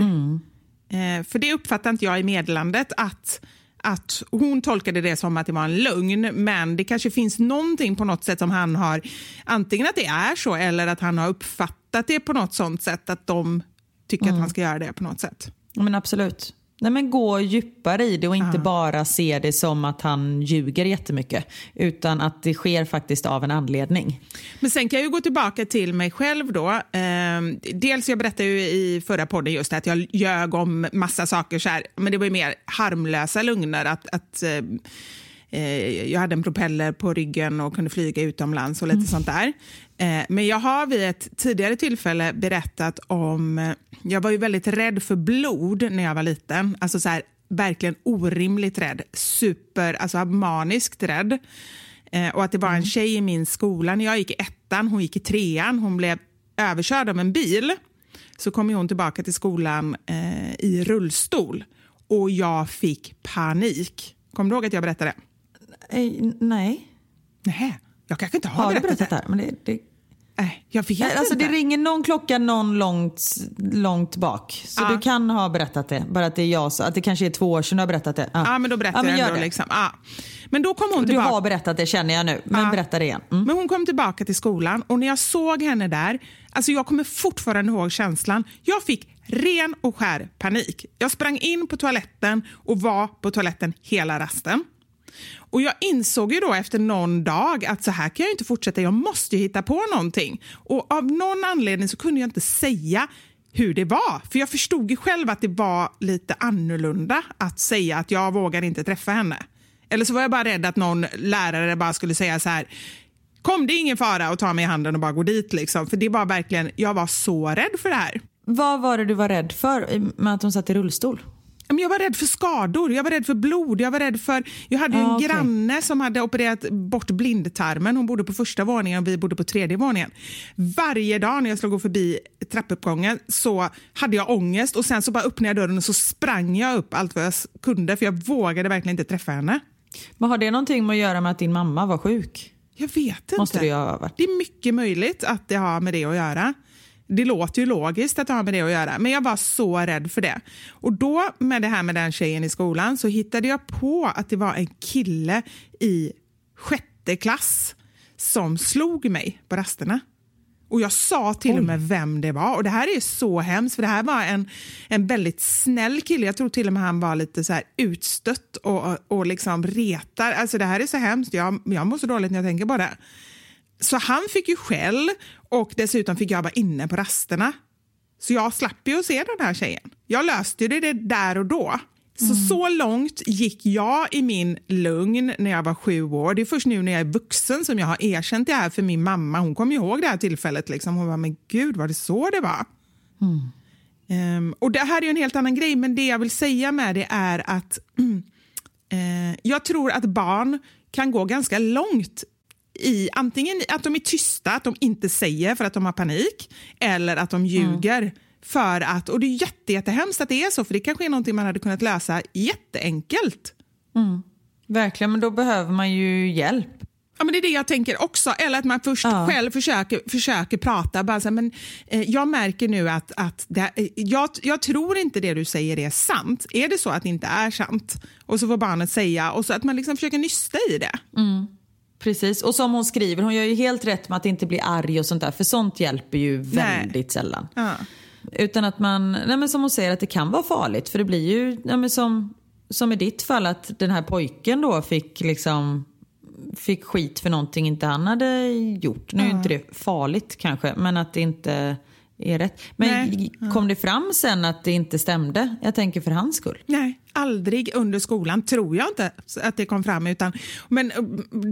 Eh, för det uppfattar inte jag i meddelandet att att hon tolkade det som att det var en lögn, men det kanske finns någonting på något sätt som han har, antingen att det är så eller att han har uppfattat det på något sånt sätt att de tycker att han ska göra det på något sätt. Men absolut. Nej, men gå djupare i det och inte bara se det som att han ljuger jättemycket. Utan att det sker faktiskt av en anledning. Men sen kan jag ju gå tillbaka till mig själv då. Ehm, dels, jag berättade ju i förra podden just att jag ljög om massa saker så här, men det var ju mer harmlösa lögner. Att, att eh, eh jag hade en propeller på ryggen och kunde flyga utomlands och lite mm. sånt där. Eh, men jag har vid ett tidigare tillfälle berättat om... Eh, jag var ju väldigt rädd för blod när jag var liten. Alltså så här, verkligen orimligt rädd. Super, alltså maniskt rädd. Eh, och att det var en mm. tjej i min skola när jag gick i ettan, hon gick i trean, hon blev överkörd av en bil. Så kom hon tillbaka till skolan eh, i rullstol och jag fick panik. Kommer du ihåg att jag berättade? Nej. Nej. Jag kanske inte har, har berättat, berättat det. Här, men det, det... Nej, jag vet Nej, alltså inte. Det ringer någon klocka någon långt, långt bak. Så ja. du kan ha berättat det. Bara att det är jag, att det kanske är två år sedan du har berättat det. Ja, ja men då berättar ja, jag ändå. Liksom. Ja. Men då kom hon tillbaka. Du har berättat det känner jag nu, men ja. berätta det igen. Mm. Men hon kom tillbaka till skolan och när jag såg henne där, alltså jag kommer fortfarande ihåg känslan. Jag fick ren och skär panik. Jag sprang in på toaletten och var på toaletten hela rasten. Och Jag insåg ju då efter någon dag att så här kan jag inte fortsätta, jag måste hitta på någonting. Och Av någon anledning så kunde jag inte säga hur det var. För jag förstod ju själv att det var lite annorlunda att säga att jag vågar inte träffa henne. Eller så var jag bara rädd att någon lärare bara skulle säga så här Kom, det är ingen fara och ta mig i handen och bara gå dit. Liksom. För det var verkligen, jag var så rädd för det här. Vad var det du var rädd för med att hon satt i rullstol? Jag var rädd för skador, jag var rädd för blod, jag var rädd för... Jag hade en ah, okay. granne som hade opererat bort blindtarmen. Hon bodde på första våningen och vi bodde på tredje våningen. Varje dag när jag gå förbi trappuppgången så hade jag ångest och sen så bara öppnade jag dörren och så sprang jag upp allt vad jag kunde för jag vågade verkligen inte träffa henne. Men har det någonting med att göra med att din mamma var sjuk? Jag vet inte. Måste det, ha varit. det är mycket möjligt att det har med det att göra. Det låter ju logiskt att det har med det att göra, men jag var så rädd för det. Och då med det här med den tjejen i skolan så hittade jag på att det var en kille i sjätte klass som slog mig på rasterna. Och Jag sa till Oj. och med vem det var. Och Det här är så hemskt, för det här var en, en väldigt snäll kille. Jag tror till och med han var lite så här utstött och, och liksom retar. Alltså Det här är så hemskt. Jag, jag mår så dåligt när jag tänker på det. Så han fick ju skäll och dessutom fick jag vara inne på rasterna. Så jag slapp ju att se den här tjejen. Jag löste det där och då. Så, mm. så långt gick jag i min lugn när jag var sju år. Det är först nu när jag är vuxen som jag har erkänt det här för min mamma. Hon kommer ihåg det här tillfället. Liksom. Hon var men gud, var det så det var? Mm. Um, och Det här är en helt annan grej, men det jag vill säga med det är att uh, jag tror att barn kan gå ganska långt i antingen att de är tysta, att de inte säger för att de har panik, eller att de ljuger. Mm. För att, och det är jätte, jättehemskt att det är så, för det kanske är någonting man hade kunnat lösa jätteenkelt. Mm. Verkligen, men då behöver man ju hjälp. Ja, men det är det jag tänker också. Eller att man först ja. själv försöker, försöker prata. Bara så här, men, eh, jag märker nu att, att det, eh, jag, jag tror inte det du säger är sant. Är det så att det inte är sant? Och så får barnet säga och så att man liksom försöker nysta i det. Mm. Precis, och som hon skriver, hon gör ju helt rätt med att inte bli arg och sånt där, för sånt hjälper ju väldigt nej. sällan. Ja. Utan att man, nej men som hon säger, att det kan vara farligt. För det blir ju, nej men som, som i ditt fall, att den här pojken då fick liksom fick skit för någonting inte han hade gjort. Nu är inte det farligt kanske, men att det inte är rätt. Men Nej. kom det fram sen att det inte stämde? Jag tänker för hans skull. Nej, aldrig under skolan tror jag inte att det kom fram. Utan, men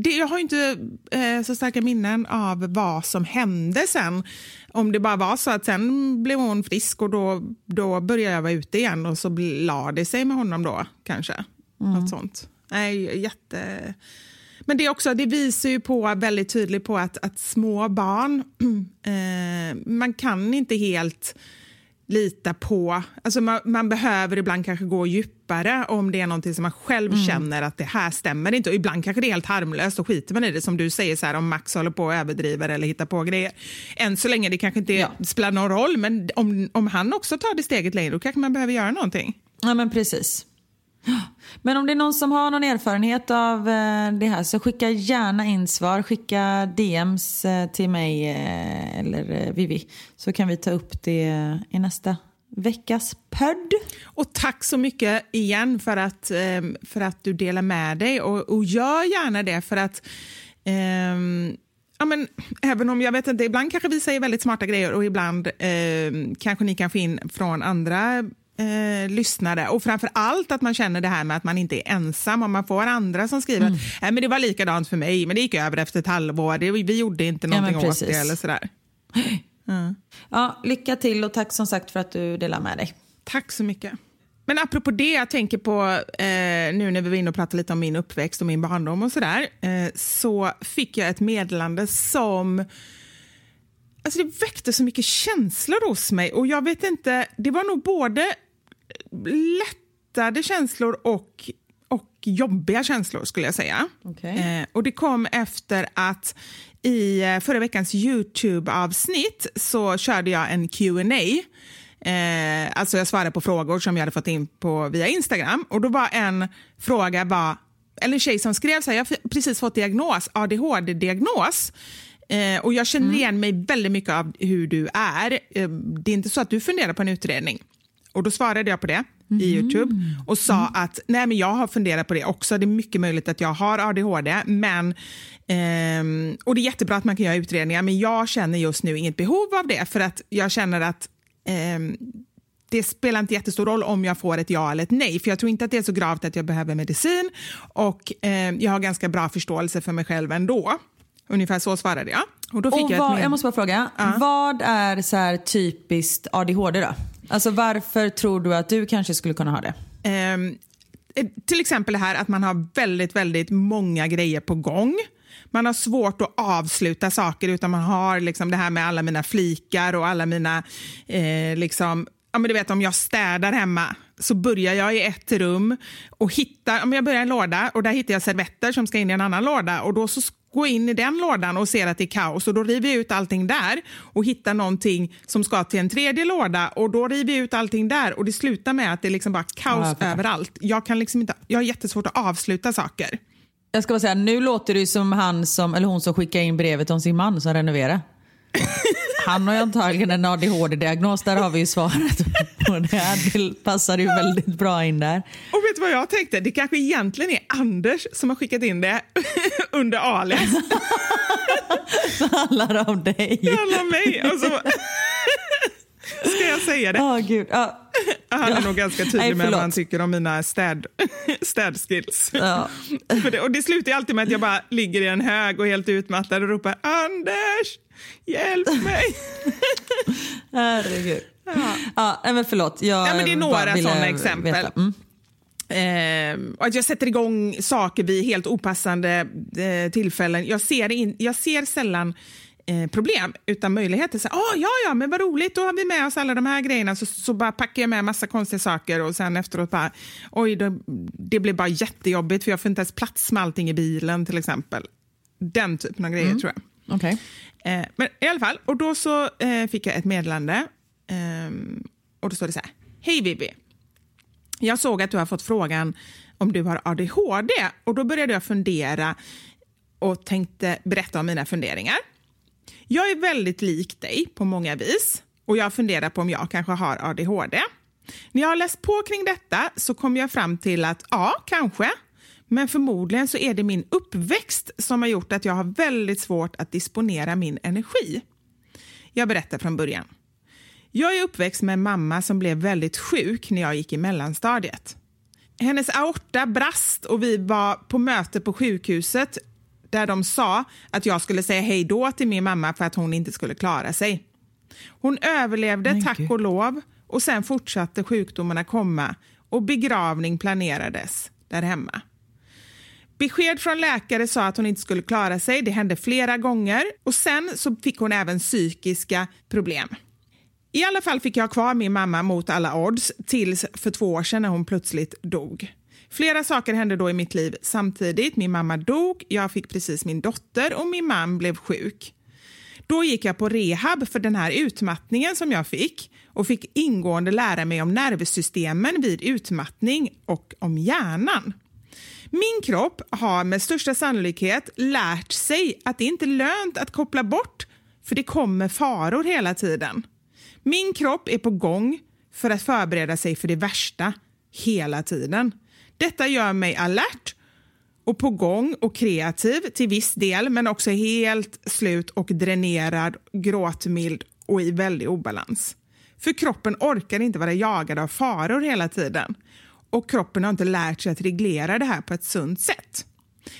det, jag har inte eh, så starka minnen av vad som hände sen. Om det bara var så att sen blev hon frisk och då, då började jag vara ute igen och så la det sig med honom då kanske. Mm. Något sånt. Nej, jätte... Men det, också, det visar ju på väldigt tydligt på att, att små barn, eh, man kan inte helt lita på... Alltså man, man, behöver ibland kanske gå djupare om det är någonting som man själv mm. känner att det här stämmer inte. Och ibland kanske det är helt harmlöst och skiter man i det. Som du säger, så här, om Max håller på och överdriver eller hittar på grejer. Än så länge det kanske inte ja. spelar någon roll, men om, om han också tar det steget längre då kanske man behöver göra någonting. Ja, men precis. Men om det är någon som har någon erfarenhet av eh, det här så skicka gärna in svar. Skicka DMs eh, till mig eh, eller Vivi så kan vi ta upp det i nästa veckas podd. Och tack så mycket igen för att, för att du delar med dig och, och gör gärna det för att um, ja, men, även om jag vet inte, ibland kanske vi säger väldigt smarta grejer och ibland eh, kanske ni kan få in från andra eh, lyssnare. Och framför allt att man känner det här med att man inte är ensam. Om man får andra som skriver mm. att men det var likadant för mig, men det gick över efter ett halvår. Det, vi gjorde inte någonting ja, åt det eller sådär. Mm. Ja, lycka till och tack som sagt för att du delar med dig. Tack så mycket. Men apropå det, jag tänker på eh, nu när vi var inne och pratade lite om min uppväxt och min barndom och sådär, eh, så fick jag ett meddelande som Alltså det väckte så mycket känslor hos mig och jag vet inte, det var nog både lättade känslor och, och jobbiga känslor skulle jag säga. Okay. Eh, och det kom efter att i eh, förra veckans Youtube-avsnitt så körde jag en Q&A Eh, alltså jag svarade på frågor som jag hade fått in på via Instagram. Och då var en fråga, var, eller en tjej som skrev så här, jag har precis fått diagnos, ADHD-diagnos. Eh, och jag känner mm. igen mig väldigt mycket av hur du är. Eh, det är inte så att du funderar på en utredning. Och då svarade jag på det mm. i Youtube och sa mm. att nej men jag har funderat på det också. Det är mycket möjligt att jag har ADHD. Men, eh, och det är jättebra att man kan göra utredningar men jag känner just nu inget behov av det för att jag känner att eh, det spelar inte jättestor roll om jag får ett ja eller ett nej, för jag tror inte att det är så gravt att jag behöver medicin och eh, jag har ganska bra förståelse för mig själv ändå. Ungefär så svarade jag. Och då fick och jag, vad, jag måste bara fråga, uh. vad är så här typiskt ADHD då? Alltså varför tror du att du kanske skulle kunna ha det? Um, till exempel det här att man har väldigt, väldigt många grejer på gång. Man har svårt att avsluta saker utan man har liksom det här med alla mina flikar och alla mina... Eh, liksom, ja, men du vet, om jag städar hemma så börjar jag i ett rum och hittar, om jag börjar en låda och där hittar jag servetter som ska in i en annan låda och då så gå in i den lådan och ser att det är kaos och då river jag ut allting där och hittar någonting som ska till en tredje låda och då river jag ut allting där och det slutar med att det är liksom bara kaos ja, överallt. Jag, kan liksom inte, jag har jättesvårt att avsluta saker. Jag ska bara säga, nu låter det som han som, eller hon som skickade in brevet om sin man som renoverar. Han har ju antagligen en ADHD-diagnos, där har vi ju svaret på det. Här. Det passar ju väldigt bra in där. Och vet du vad jag tänkte? Det kanske egentligen är Anders som har skickat in det under alias. Så handlar om dig. Det handlar om mig. Och så ska jag säga det? Oh, Gud. Oh. Han är ja. nog ganska tydlig Nej, med vad han tycker om mina städ, städskills. Ja. det, och det slutar alltid med att jag bara ligger i en hög och helt utmattad och ropar Anders, hjälp mig. Herregud. Ja. Ja, men förlåt. Jag ja, men det är några sådana exempel. Mm. Eh, att jag sätter igång saker vid helt opassande eh, tillfällen. Jag ser, in, jag ser sällan eh, problem utan möjligheter. Så, oh, ja, ja, men vad roligt, då har vi med oss alla de här grejerna. Så, så bara packar jag med massa konstiga saker och sen efteråt bara, oj, det, det blev bara jättejobbigt för jag får inte ens plats med allting i bilen till exempel. Den typen av grejer mm. tror jag. Okay. Eh, men i alla fall, och då så eh, fick jag ett meddelande ehm, och då står det så här, hej Vivi. Jag såg att du har fått frågan om du har ADHD och då började jag fundera och tänkte berätta om mina funderingar. Jag är väldigt lik dig på många vis och jag funderar på om jag kanske har ADHD. När jag har läst på kring detta så kom jag fram till att ja, kanske. Men förmodligen så är det min uppväxt som har gjort att jag har väldigt svårt att disponera min energi. Jag berättar från början. Jag är uppväxt med en mamma som blev väldigt sjuk när jag gick i mellanstadiet. Hennes aorta brast och vi var på möte på sjukhuset där de sa att jag skulle säga hej då till min mamma för att hon inte skulle klara sig. Hon överlevde Nej, tack och lov och sen fortsatte sjukdomarna komma och begravning planerades där hemma. Besked från läkare sa att hon inte skulle klara sig. Det hände flera gånger och sen så fick hon även psykiska problem. I alla fall fick jag ha kvar min mamma mot alla odds tills för två år sedan när hon plötsligt dog. Flera saker hände då i mitt liv samtidigt. Min mamma dog, jag fick precis min dotter och min man blev sjuk. Då gick jag på rehab för den här utmattningen som jag fick och fick ingående lära mig om nervsystemen vid utmattning och om hjärnan. Min kropp har med största sannolikhet lärt sig att det inte är lönt att koppla bort för det kommer faror hela tiden. Min kropp är på gång för att förbereda sig för det värsta hela tiden. Detta gör mig alert och på gång och kreativ till viss del men också helt slut och dränerad, gråtmild och i väldig obalans. För kroppen orkar inte vara jagad av faror hela tiden och kroppen har inte lärt sig att reglera det här på ett sunt sätt.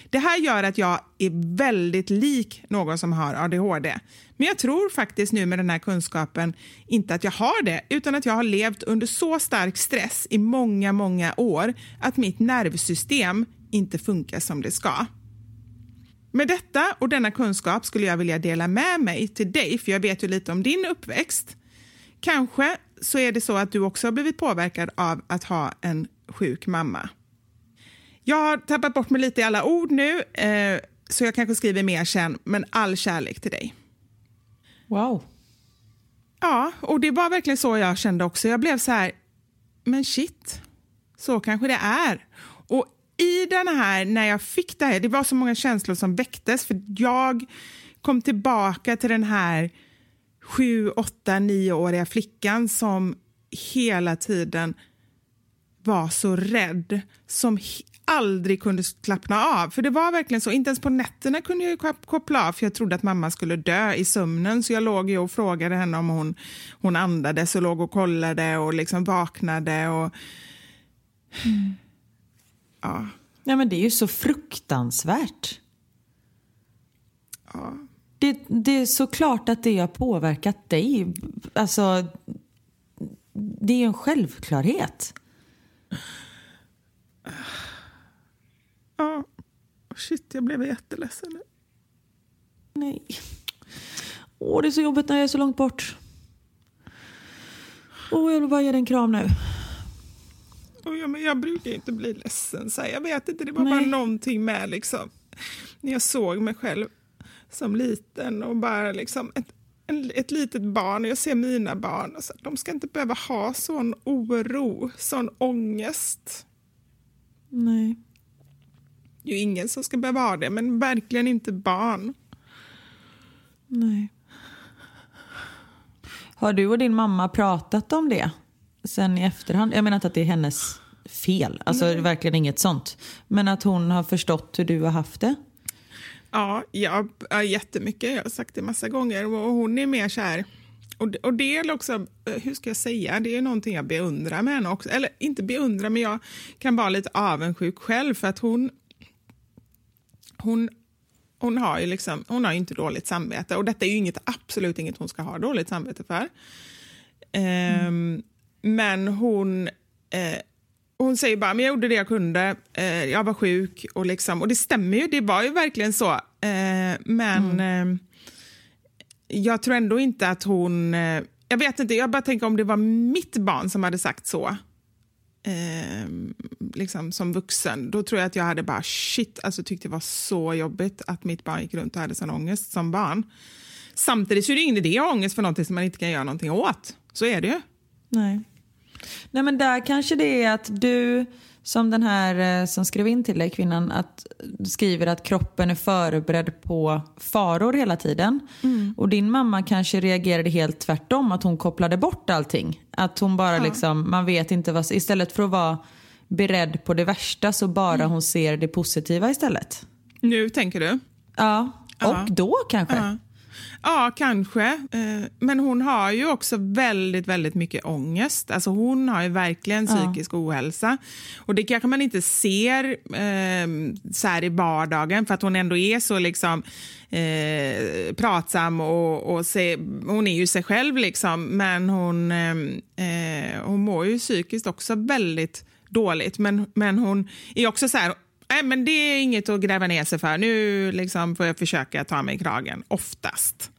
Det här gör att jag är väldigt lik någon som har ADHD. Men jag tror faktiskt nu med den här kunskapen inte att jag har det, utan att jag har levt under så stark stress i många, många år att mitt nervsystem inte funkar som det ska. Med detta och denna kunskap skulle jag vilja dela med mig till dig, för jag vet ju lite om din uppväxt. Kanske så är det så att du också har blivit påverkad av att ha en sjuk mamma. Jag har tappat bort mig lite i alla ord nu, eh, så jag kanske skriver mer sen, men all kärlek till dig. Wow. Ja, och det var verkligen så jag kände också. Jag blev så här, men shit, så kanske det är. Och i den här, när jag fick det här, det var så många känslor som väcktes, för jag kom tillbaka till den här sju, åtta, nioåriga flickan som hela tiden var så rädd, som aldrig kunde slappna av. För det var verkligen så, inte ens på nätterna kunde jag koppla av för jag trodde att mamma skulle dö i sömnen. Så jag låg ju och frågade henne om hon, hon andades och låg och kollade och liksom vaknade. Och... Mm. Ja. ja. men det är ju så fruktansvärt. Ja. Det, det är såklart att det har påverkat dig. Alltså, det är ju en självklarhet. Ja, shit, jag blev jätteledsen. Nej. Åh, det är så jobbigt när jag är så långt bort. Åh, jag vill bara ge dig en kram nu. Oh, ja, men jag brukar inte bli ledsen. Så jag vet inte, det var Nej. bara någonting med liksom. När jag såg mig själv som liten och bara liksom ett, en, ett litet barn. Jag ser mina barn. Så, de ska inte behöva ha sån oro, sån ångest. Nej. Det är ju ingen som ska behöva ha det, men verkligen inte barn. Nej. Har du och din mamma pratat om det sen i efterhand? Jag menar inte att det är hennes fel, alltså Nej. verkligen inget sånt. Men att hon har förstått hur du har haft det? Ja, ja, ja jättemycket. Jag har sagt det massa gånger. Och hon är mer så här... Och, och det är också, eh, hur ska jag säga, det är någonting jag beundrar med henne också. Eller inte beundrar, men jag kan vara lite avundsjuk själv för att hon hon, hon har ju liksom, hon har inte dåligt samvete och detta är ju inget, absolut inget hon ska ha dåligt samvete för. Mm. Um, men hon, eh, hon säger bara, men jag gjorde det jag kunde, eh, jag var sjuk och liksom, och det stämmer ju, det var ju verkligen så. Eh, men mm. jag tror ändå inte att hon, eh, jag vet inte, jag bara tänker om det var mitt barn som hade sagt så, eh, liksom som vuxen, då tror jag att jag hade bara shit, alltså tyckte det var så jobbigt att mitt barn gick runt och hade sån ångest som barn. Samtidigt så är det ingen idé att ha ångest för någonting som man inte kan göra någonting åt. Så är det ju. Nej. Nej men där kanske det är att du som den här eh, som skrev in till dig, kvinnan, att skriver att kroppen är förberedd på faror hela tiden. Mm. Och din mamma kanske reagerade helt tvärtom, att hon kopplade bort allting. Att hon bara ja. liksom, man vet inte vad, istället för att vara beredd på det värsta så bara mm. hon ser det positiva istället. Nu tänker du? Ja, och ja. då kanske. Ja. Ja, kanske. Eh, men hon har ju också väldigt, väldigt mycket ångest. Alltså hon har ju verkligen psykisk ja. ohälsa. Och det kanske man inte ser eh, så här i vardagen för att hon ändå är så liksom eh, pratsam och, och se, hon är ju sig själv liksom. Men hon, eh, eh hon mår ju psykiskt också väldigt dåligt. Men, men hon är också så här Nej, men det är inget att gräva ner sig för. Nu liksom får jag försöka ta mig i kragen, oftast.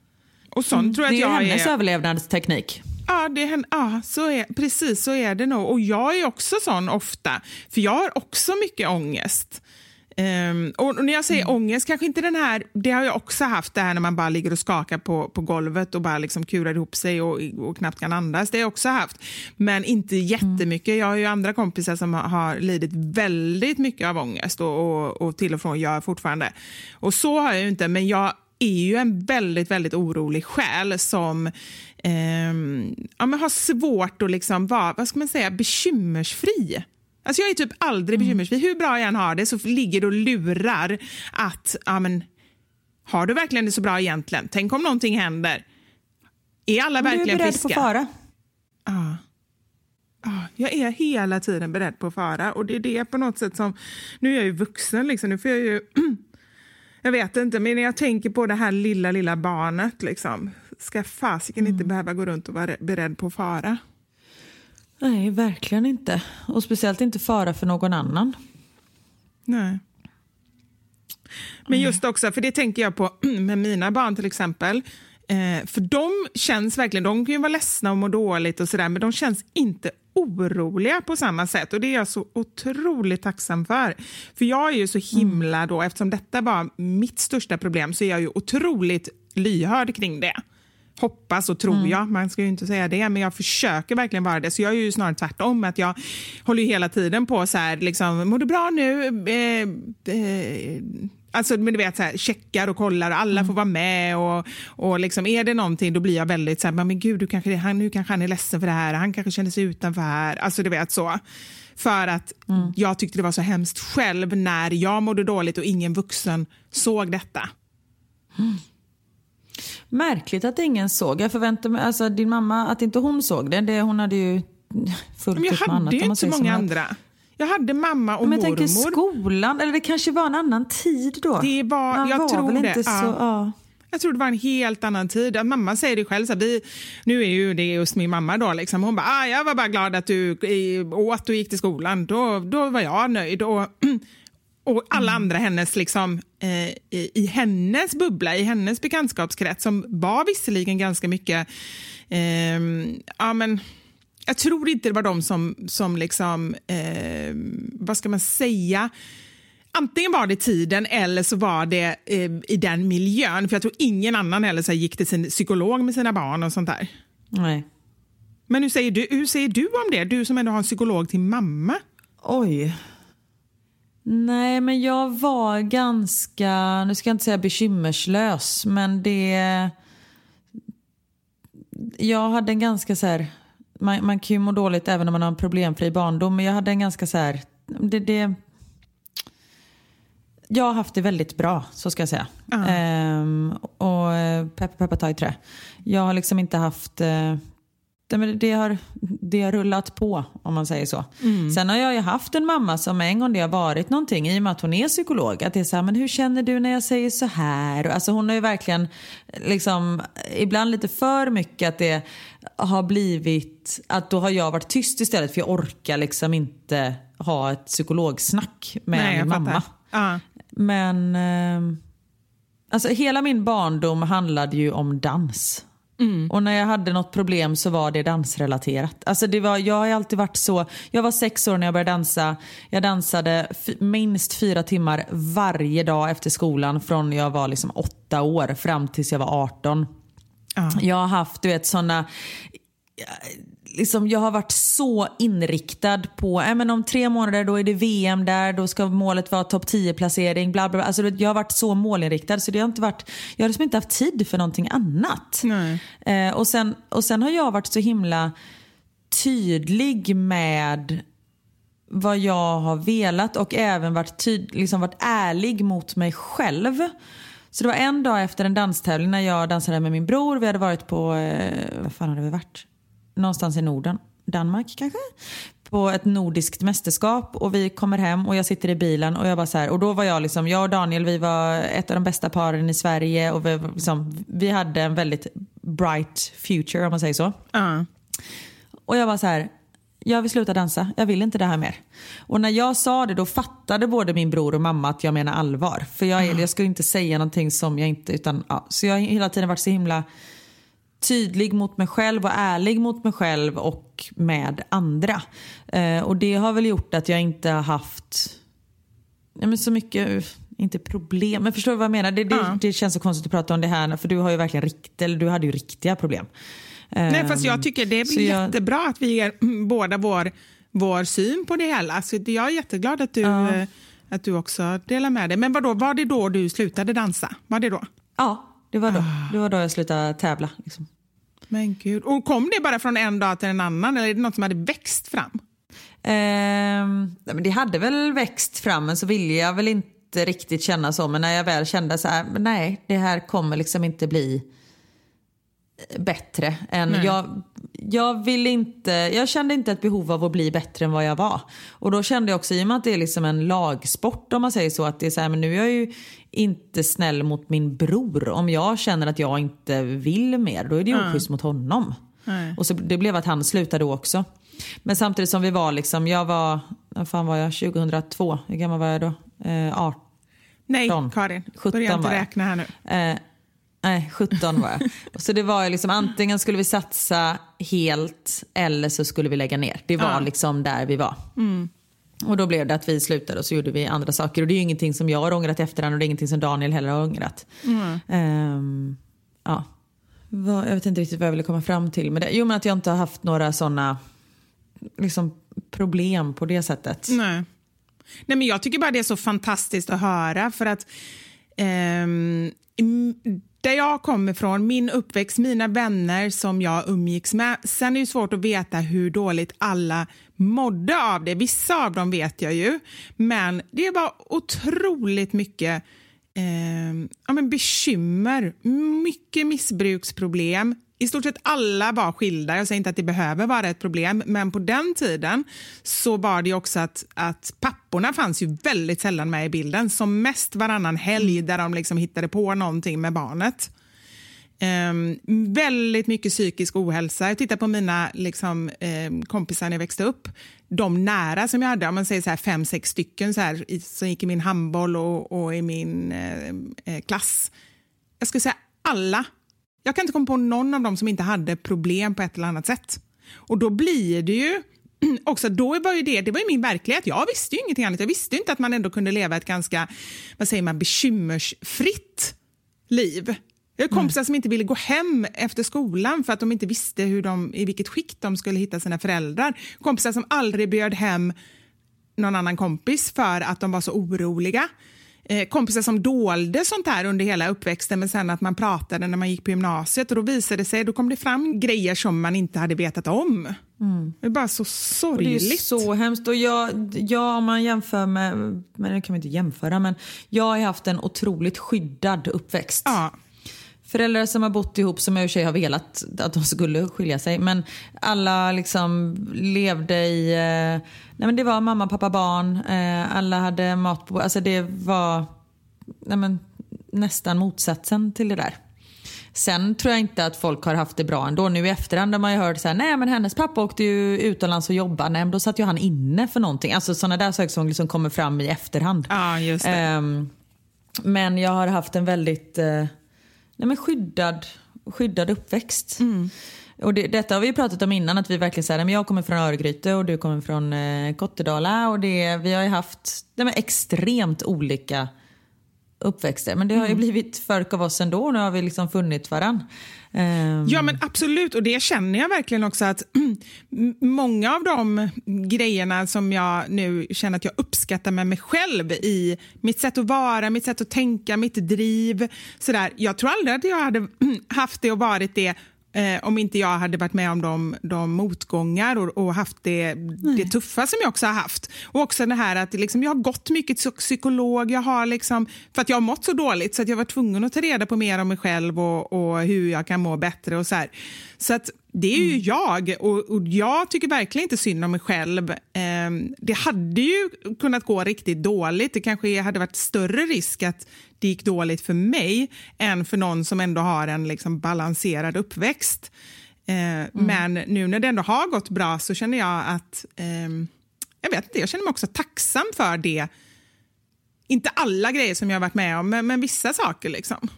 Och sånt mm, tror jag det är jag hennes är... överlevnadsteknik. Ja, det är, ja så är, precis så är det nog. Och jag är också sån ofta, för jag har också mycket ångest. Um, och när jag säger mm. ångest, kanske inte den här, det har jag också haft, det här när man bara ligger och skakar på, på golvet och bara liksom kurar ihop sig och, och knappt kan andas. Det har jag också haft, men inte jättemycket. Jag har ju andra kompisar som har, har lidit väldigt mycket av ångest och, och, och till och från gör fortfarande. Och så har jag ju inte, men jag är ju en väldigt, väldigt orolig själ som eh, ja, men har svårt att liksom vara, vad ska man säga, bekymmersfri. Alltså jag är typ aldrig mm. bekymmersfri. Hur bra jag än har det så ligger det och lurar att, ja men, har du verkligen det så bra egentligen? Tänk om någonting händer? Är alla verkligen friska? Du är beredd friska? på fara. Ja. ja. Jag är hela tiden beredd på fara och det är det på något sätt som, nu är jag ju vuxen liksom, nu får jag ju Jag vet inte, men när jag tänker på det här lilla, lilla barnet, liksom, ska fasiken mm. inte behöva gå runt och vara beredd på fara? Nej, verkligen inte. Och speciellt inte fara för någon annan. Nej. Men just också, för det tänker jag på med mina barn till exempel. Eh, för de känns verkligen, de kan ju vara ledsna och må dåligt och sådär, men de känns inte oroliga på samma sätt och det är jag så otroligt tacksam för. För jag är ju så himla då, eftersom detta var mitt största problem, så är jag ju otroligt lyhörd kring det. Hoppas och tror mm. jag, man ska ju inte säga det, men jag försöker verkligen vara det. Så jag är ju snarare tvärtom, att jag håller hela tiden på så här, liksom, mår du bra nu? Eh, eh, Alltså, men du vet, så här, checkar och kollar och alla mm. får vara med. Och, och liksom, är det någonting då blir jag väldigt så här, men gud, du kanske, han, nu kanske han är ledsen för det här, han kanske känner sig utanför här. Alltså du vet så. För att mm. jag tyckte det var så hemskt själv när jag mådde dåligt och ingen vuxen såg detta. Mm. Märkligt att ingen såg. Jag förväntar mig, alltså din mamma, att inte hon såg det, det hon hade ju fullt annat. Jag hade ju inte så många andra. Jag hade mamma och men jag mormor. tänker skolan, eller det kanske var en annan tid då? Det var, Man jag var tror väl det. Inte så, ja. Jag tror det var en helt annan tid. Mamma säger det själv. Så vi, nu är ju det just min mamma. då. Liksom. Hon bara, ah, jag var bara glad att du åt och gick till skolan. Då, då var jag nöjd. Och, och alla mm. andra hennes, liksom, eh, i, i, hennes bubbla, i hennes bekantskapskrets som var visserligen ganska mycket eh, ja, men, jag tror inte det var de som, som liksom, eh, vad ska man säga, antingen var det tiden eller så var det eh, i den miljön. För jag tror ingen annan heller så gick till sin psykolog med sina barn och sånt där. Nej. Men hur säger, du, hur säger du om det? Du som ändå har en psykolog till mamma. Oj. Nej, men jag var ganska, nu ska jag inte säga bekymmerslös, men det... Jag hade en ganska så här man, man kan ju må dåligt även om man har en problemfri barndom. Men jag hade en ganska så här... Det, det, jag har haft det väldigt bra, så ska jag säga. Uh. Ehm, och peppa peppa ta i trä. Jag har liksom inte haft... Eh, det, det, har, det har rullat på om man säger så. Mm. Sen har jag ju haft en mamma som en gång det har varit någonting i och med att hon är psykolog. Att det är så här, men hur känner du när jag säger så här? Alltså hon har ju verkligen liksom ibland lite för mycket att det har blivit att då har jag varit tyst istället för jag orkar liksom inte ha ett psykologsnack med Nej, min mamma. Uh. Men eh, alltså hela min barndom handlade ju om dans. Mm. Och när jag hade något problem så var det dansrelaterat. Alltså det var, jag har alltid varit så, jag var sex år när jag började dansa. Jag dansade minst fyra timmar varje dag efter skolan från jag var liksom åtta år fram tills jag var 18. Uh. Jag har haft du vet sådana liksom, jag har varit så inriktad på, äh, men om tre månader då är det VM där, då ska målet vara topp 10 placering. Bla, bla, Alltså, jag har varit så målinriktad så det har inte varit, jag har liksom inte haft tid för någonting annat. Eh, och, sen, och sen har jag varit så himla tydlig med vad jag har velat och även varit, tyd, liksom varit ärlig mot mig själv. Så det var en dag efter en danstävling när jag dansade med min bror. Vi hade varit på, eh, vad fan hade vi varit? Någonstans i Norden. Danmark kanske? På ett nordiskt mästerskap och vi kommer hem och jag sitter i bilen och jag bara så här, och då var jag liksom, jag och Daniel vi var ett av de bästa paren i Sverige och vi, liksom, vi hade en väldigt bright future om man säger så. Uh. Och jag var så här, jag vill sluta dansa, jag vill inte det här mer. Och när jag sa det då fattade både min bror och mamma att jag menar allvar. För jag, jag skulle inte säga någonting som jag inte, utan ja. Så jag har hela tiden varit så himla tydlig mot mig själv och ärlig mot mig själv och med andra. Eh, och det har väl gjort att jag inte har haft ja, men så mycket, inte problem, men förstår du vad jag menar? Det, det, uh. det, känns så konstigt att prata om det här för du har ju verkligen rikt, eller du hade ju riktiga problem. Nej fast jag tycker det är jättebra jag... att vi ger båda vår, vår syn på det hela. Så jag är jätteglad att du, uh. att du också delar med dig. Men vadå, var det då du slutade dansa? Var det då? Ja, det var då, det var då jag slutade tävla. Liksom. Men gud. Och kom det bara från en dag till en annan eller är det något som hade växt fram? Men det hade väl växt fram men så ville jag väl inte riktigt känna så. Men när jag väl kände så här, nej det här kommer liksom inte bli bättre. Än jag, jag, vill inte, jag kände inte ett behov av att bli bättre än vad jag var. Och då kände jag också, i och med att det är liksom en lagsport om man säger så, att det är så här, men nu är jag ju inte snäll mot min bror. Om jag känner att jag inte vill mer, då är det ju oschysst mot honom. Nej. Och så det blev att han slutade också. Men samtidigt som vi var liksom, jag var, vad fan var jag, 2002, hur gammal var jag då? Eh, 18. Nej, 17. Karin. 17 Börja inte räkna här nu. Eh, nej, 17 var jag. Så det var ju liksom antingen skulle vi satsa helt eller så skulle vi lägga ner. Det var Ja. liksom där vi var. Och då blev det att vi slutade och så gjorde vi andra saker. Och det är ju ingenting som jag har ångrat efterhand och det är ingenting som Daniel heller har ångrat. Ehm, ja. Vad, jag vet inte riktigt vad jag ville komma fram till med det. Jo men att jag inte har haft några sådana liksom, problem på det sättet. Nej. Nej, men jag tycker bara det är så fantastiskt att höra för att ehm, m- där jag kommer ifrån, min uppväxt, mina vänner som jag umgicks med. Sen är det svårt att veta hur dåligt alla mådde av det. Vissa av dem vet jag ju, men det var otroligt mycket eh, ja, men bekymmer, mycket missbruksproblem. I stort sett alla var skilda. Jag säger inte att det behöver vara ett problem, men på den tiden så var det också att, att papporna fanns ju väldigt sällan med i bilden. Som mest varannan helg där de liksom hittade på någonting med barnet. Ehm, väldigt mycket psykisk ohälsa. Jag tittar på mina liksom, ehm, kompisar när jag växte upp. De nära som jag hade, om man säger så här fem, sex stycken så här, i, som gick i min handboll och, och i min eh, eh, klass. Jag skulle säga alla. Jag kan inte komma på någon av dem som inte hade problem på ett eller annat sätt. Och då blir det ju också, då var ju det, det var ju min verklighet. Jag visste ju ingenting annat. Jag visste ju inte att man ändå kunde leva ett ganska, vad säger man, bekymmersfritt liv. Jag har kompisar som inte ville gå hem efter skolan för att de inte visste hur de, i vilket skick de skulle hitta sina föräldrar. Kompisar som aldrig bjöd hem någon annan kompis för att de var så oroliga. Eh, kompisar som dolde sånt här under hela uppväxten men sen att man pratade när man gick på gymnasiet och då visade sig, då kom det fram grejer som man inte hade vetat om. Det är bara så Och det är sorgligt. så hemskt. Och jag, jag, om man jämför med, men det kan man inte jämföra, men jag har haft en otroligt skyddad uppväxt. Ja. Föräldrar som har bott ihop som jag i och för sig har velat att de skulle skilja sig. Men alla liksom levde i... Eh, nej men det var mamma, pappa, barn. Eh, alla hade mat på... Alltså det var nej men, nästan motsatsen till det där. Sen tror jag inte att folk har haft det bra ändå. Nu i efterhand har man ju hört så här, nej men hennes pappa åkte ju utomlands och jobbade. Nej men då satt ju han inne för någonting. Alltså sådana där saker som liksom kommer fram i efterhand. Ja, just det. Ehm, men jag har haft en väldigt eh, nej men skyddad, skyddad uppväxt. Och det, detta har vi ju pratat om innan, att vi verkligen säger jag kommer från Örgryte och du kommer från eh, Kottedala. Och det, vi har ju haft nej men extremt olika uppväxter. Men det har ju blivit folk av oss ändå, nu har vi liksom funnit varann. Um... Ja, men absolut. Och det känner jag verkligen också att många av de grejerna som jag nu känner att jag uppskattar med mig själv i mitt sätt att vara, mitt sätt att tänka, mitt driv. Sådär. Jag tror aldrig att jag hade haft det och varit det eh, om inte jag hade varit med om de, de motgångar och, och haft det, det tuffa som jag också har haft. Och också det här att liksom, jag har gått mycket till psykolog, jag har liksom, för att jag har mått så dåligt så att jag var tvungen att ta reda på mer om mig själv och, och hur jag kan må bättre och så här. Så att det är ju jag och, och jag tycker verkligen inte synd om mig själv. Ehm, det hade ju kunnat gå riktigt dåligt. Det kanske hade varit större risk att det gick dåligt för mig än för någon som ändå har en liksom balanserad uppväxt. Eh, Men nu när det ändå har gått bra så känner jag att ehm, jag vet inte, jag känner mig också tacksam för det. Inte alla grejer som jag har varit med om, men, men vissa saker. liksom.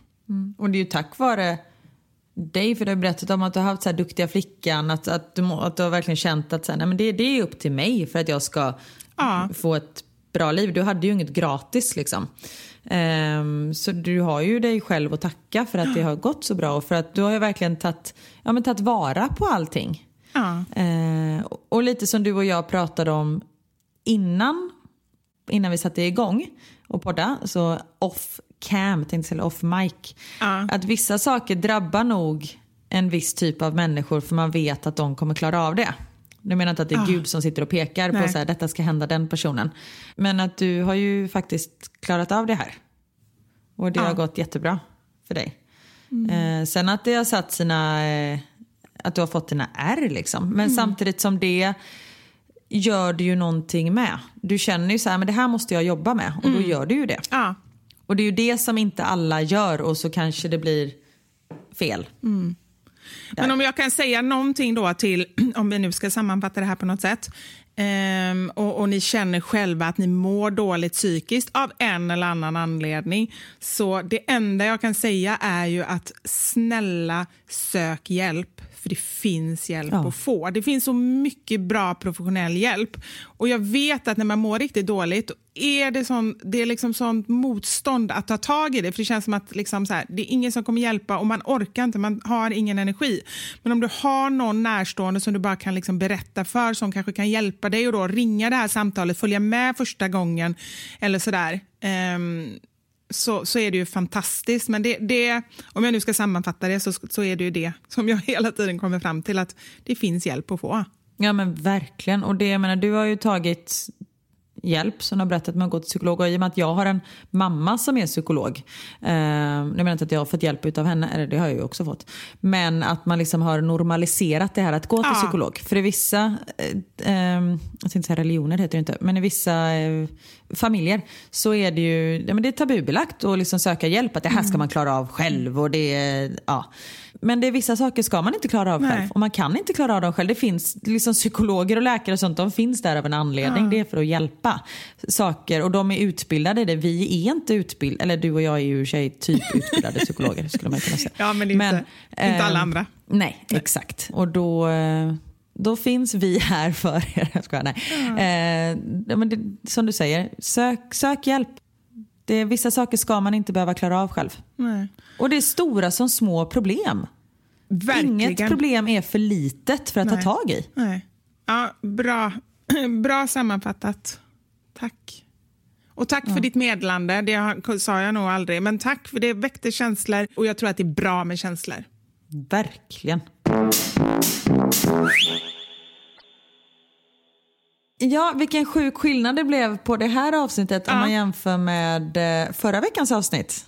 Och det är ju tack vare dig, för du har berättat om att du har haft så här duktiga flickan, att, att, du, att du har verkligen känt att så här, nej, men det, det är upp till mig för att jag ska Ja. få ett bra liv. Du hade ju inget gratis liksom. Ehm, så du har ju dig själv att tacka för att det har gått så bra och för att du har ju verkligen tagit, ja, men tagit vara på allting. Ja. Eh, och lite som du och jag pratade om innan, innan vi satte igång och podda, så off cam, tänkte säga off mic. Ja. Att vissa saker drabbar nog en viss typ av människor för man vet att de kommer klara av det. Nu menar jag inte att det är Gud som sitter och pekar på Nej. så här, detta ska hända den personen. Men att du har ju faktiskt klarat av det här. Och det Ja. har gått jättebra för dig. Eh, sen att det har satt sina, eh, att du har fått dina R liksom. Men samtidigt som det gör du ju någonting med. Du känner ju så här, men det här måste jag jobba med och då gör du ju det. Ja. Och det är ju det som inte alla gör och så kanske det blir fel. Mm. Men om jag kan säga någonting då till, om vi nu ska sammanfatta det här på något sätt, Um, och, och ni känner själva att ni mår dåligt psykiskt av en eller annan anledning, så det enda jag kan säga är ju att snälla sök hjälp. För det finns hjälp Ja. att få. Det finns så mycket bra professionell hjälp. Och jag vet att när man mår riktigt dåligt är det, sån, det är liksom sånt motstånd att ta tag i det. För det känns som att liksom så här, det är ingen som kommer hjälpa och man orkar inte, man har ingen energi. Men om du har någon närstående som du bara kan liksom berätta för som kanske kan hjälpa dig och då ringa det här samtalet, följa med första gången eller sådär. ehm, så, så är det ju fantastiskt. Men det, det, om jag nu ska sammanfatta det så, så är det ju det som jag hela tiden kommer fram till att det finns hjälp att få. Ja men verkligen. Och det, jag menar, du har ju tagit hjälp som har berättat med att gå till psykolog. Och i och med att jag har en mamma som är psykolog. Eh, jag menar inte att jag har fått hjälp av henne, eller det har jag ju också fått. Men att man liksom har normaliserat det här att gå till Ja. psykolog. För i vissa, eh, eh, jag tänkte säga religioner heter det inte, men i vissa eh, familjer så är det ju ja, men det är tabubelagt att liksom söka hjälp. Att det här ska man klara av själv. Och det ja. Men det är vissa saker ska man inte klara av Nej. själv. Och man kan inte klara av dem själv. Det finns liksom psykologer och läkare och sånt, de finns där av en anledning. Det är för att hjälpa saker. Och de är utbildade det. Vi är inte utbildade, eller du och jag är ju i sig typ utbildade psykologer skulle man kunna säga. Ja, men inte- inte alla ehm, andra. Nej, exakt. Och då, eh, då finns vi här för er. Jag skojar, nej. Eh, ja, men det, som du säger, sök, sök hjälp. Det, vissa saker ska man inte behöva klara av själv. Nej. Och det är stora som små problem. Verkligen. Inget problem är för litet för att Nej. ta tag i. Nej. Ja, bra. bra sammanfattat. Tack. Och tack för ditt medlande. Det sa jag nog aldrig. Men tack för det väckte känslor och jag tror att det är bra med känslor. Verkligen. Ja, vilken sjuk skillnad det blev på det här avsnittet om Ja. man jämför med eh, förra veckans avsnitt.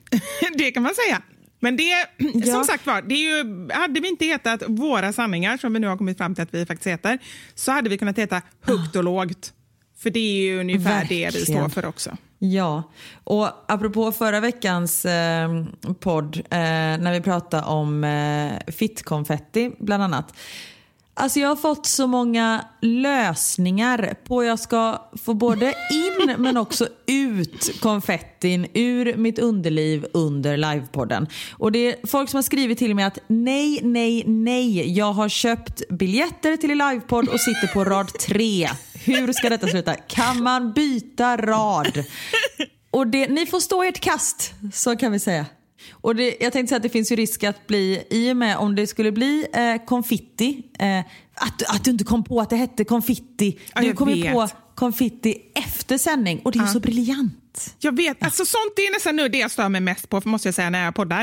det kan man säga. Men det, Ja. som sagt var, det är ju, hade vi inte hetat Våra sanningar, som vi nu har kommit fram till att vi faktiskt heter, så hade vi kunnat heta Högt och lågt. För det är ju ungefär det vi Verkligen. står för också. Ja, och apropå förra veckans eh, podd eh, när vi pratade om eh, fittkonfetti bland annat. Alltså jag har fått så många lösningar på hur jag ska få både in men också ut konfettin ur mitt underliv under livepodden. Och det är folk som har skrivit till mig att nej, nej, nej, jag har köpt biljetter till livepodd och sitter på rad tre. Hur ska detta sluta? Kan man byta rad? Och det, ni får stå ert kast, så kan vi säga. Och det, jag tänkte säga att det finns ju risk att bli, i och med om det skulle bli eh, konfitti, eh, att, att du inte kom på att det hette konfitti. Ja, du kom ju på konfitti efter sändning och det är ju så briljant. Jag vet, alltså sånt är nästan nu det jag stör mig mest på, måste jag säga, när jag poddar.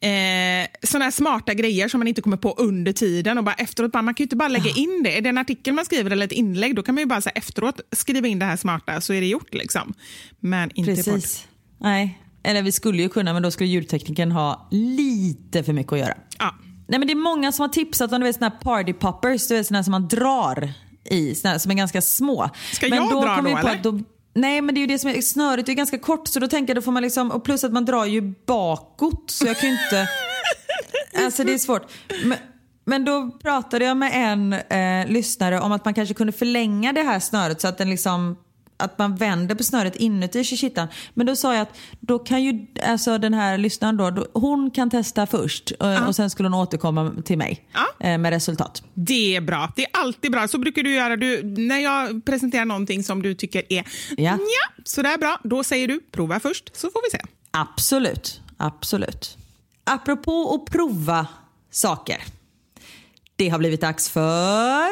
Eh, såna här smarta grejer som man inte kommer på under tiden och bara efteråt, bara, man kan ju inte bara lägga in det. Är det en artikel man skriver eller ett inlägg, då kan man ju bara så här, efteråt skriva in det här smarta så är det gjort. liksom. Men inte i podd. Precis. Nej, eller vi skulle ju kunna men då skulle ljudtekniken ha lite för mycket att göra. Ja. Nej men det är många som har tipsat om du vet, såna här party poppers, du vet såna som man drar i, såna som är ganska små. Ska men jag dra kom vi då, på eller? då Nej men det är ju det som är snöret är ganska kort så då tänker jag då får man liksom, och plus att man drar ju bakåt så jag kan ju inte, alltså det är svårt. Men, men då pratade jag med en eh, lyssnare om att man kanske kunde förlänga det här snöret så att den liksom att man vänder på snöret inuti shishittan. Men då sa jag att då kan ju alltså den här lyssnaren då, då hon kan testa först eh, och sen skulle hon återkomma till mig Ja. eh, med resultat. Det är bra. Det är alltid bra. Så brukar du göra. Du, när jag presenterar någonting som du tycker är Ja. nja, sådär bra, då säger du prova först så får vi se. Absolut, absolut. Apropå att prova saker. Det har blivit dags för...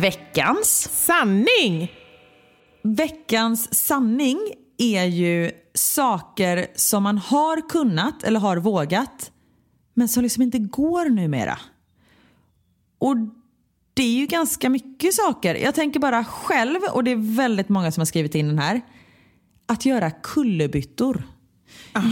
Veckans Sanning! Veckans sanning är ju saker som man har kunnat eller har vågat men som liksom inte går numera. Och det är ju ganska mycket saker. Jag tänker bara själv, och det är väldigt många som har skrivit in den här, att göra kullerbyttor.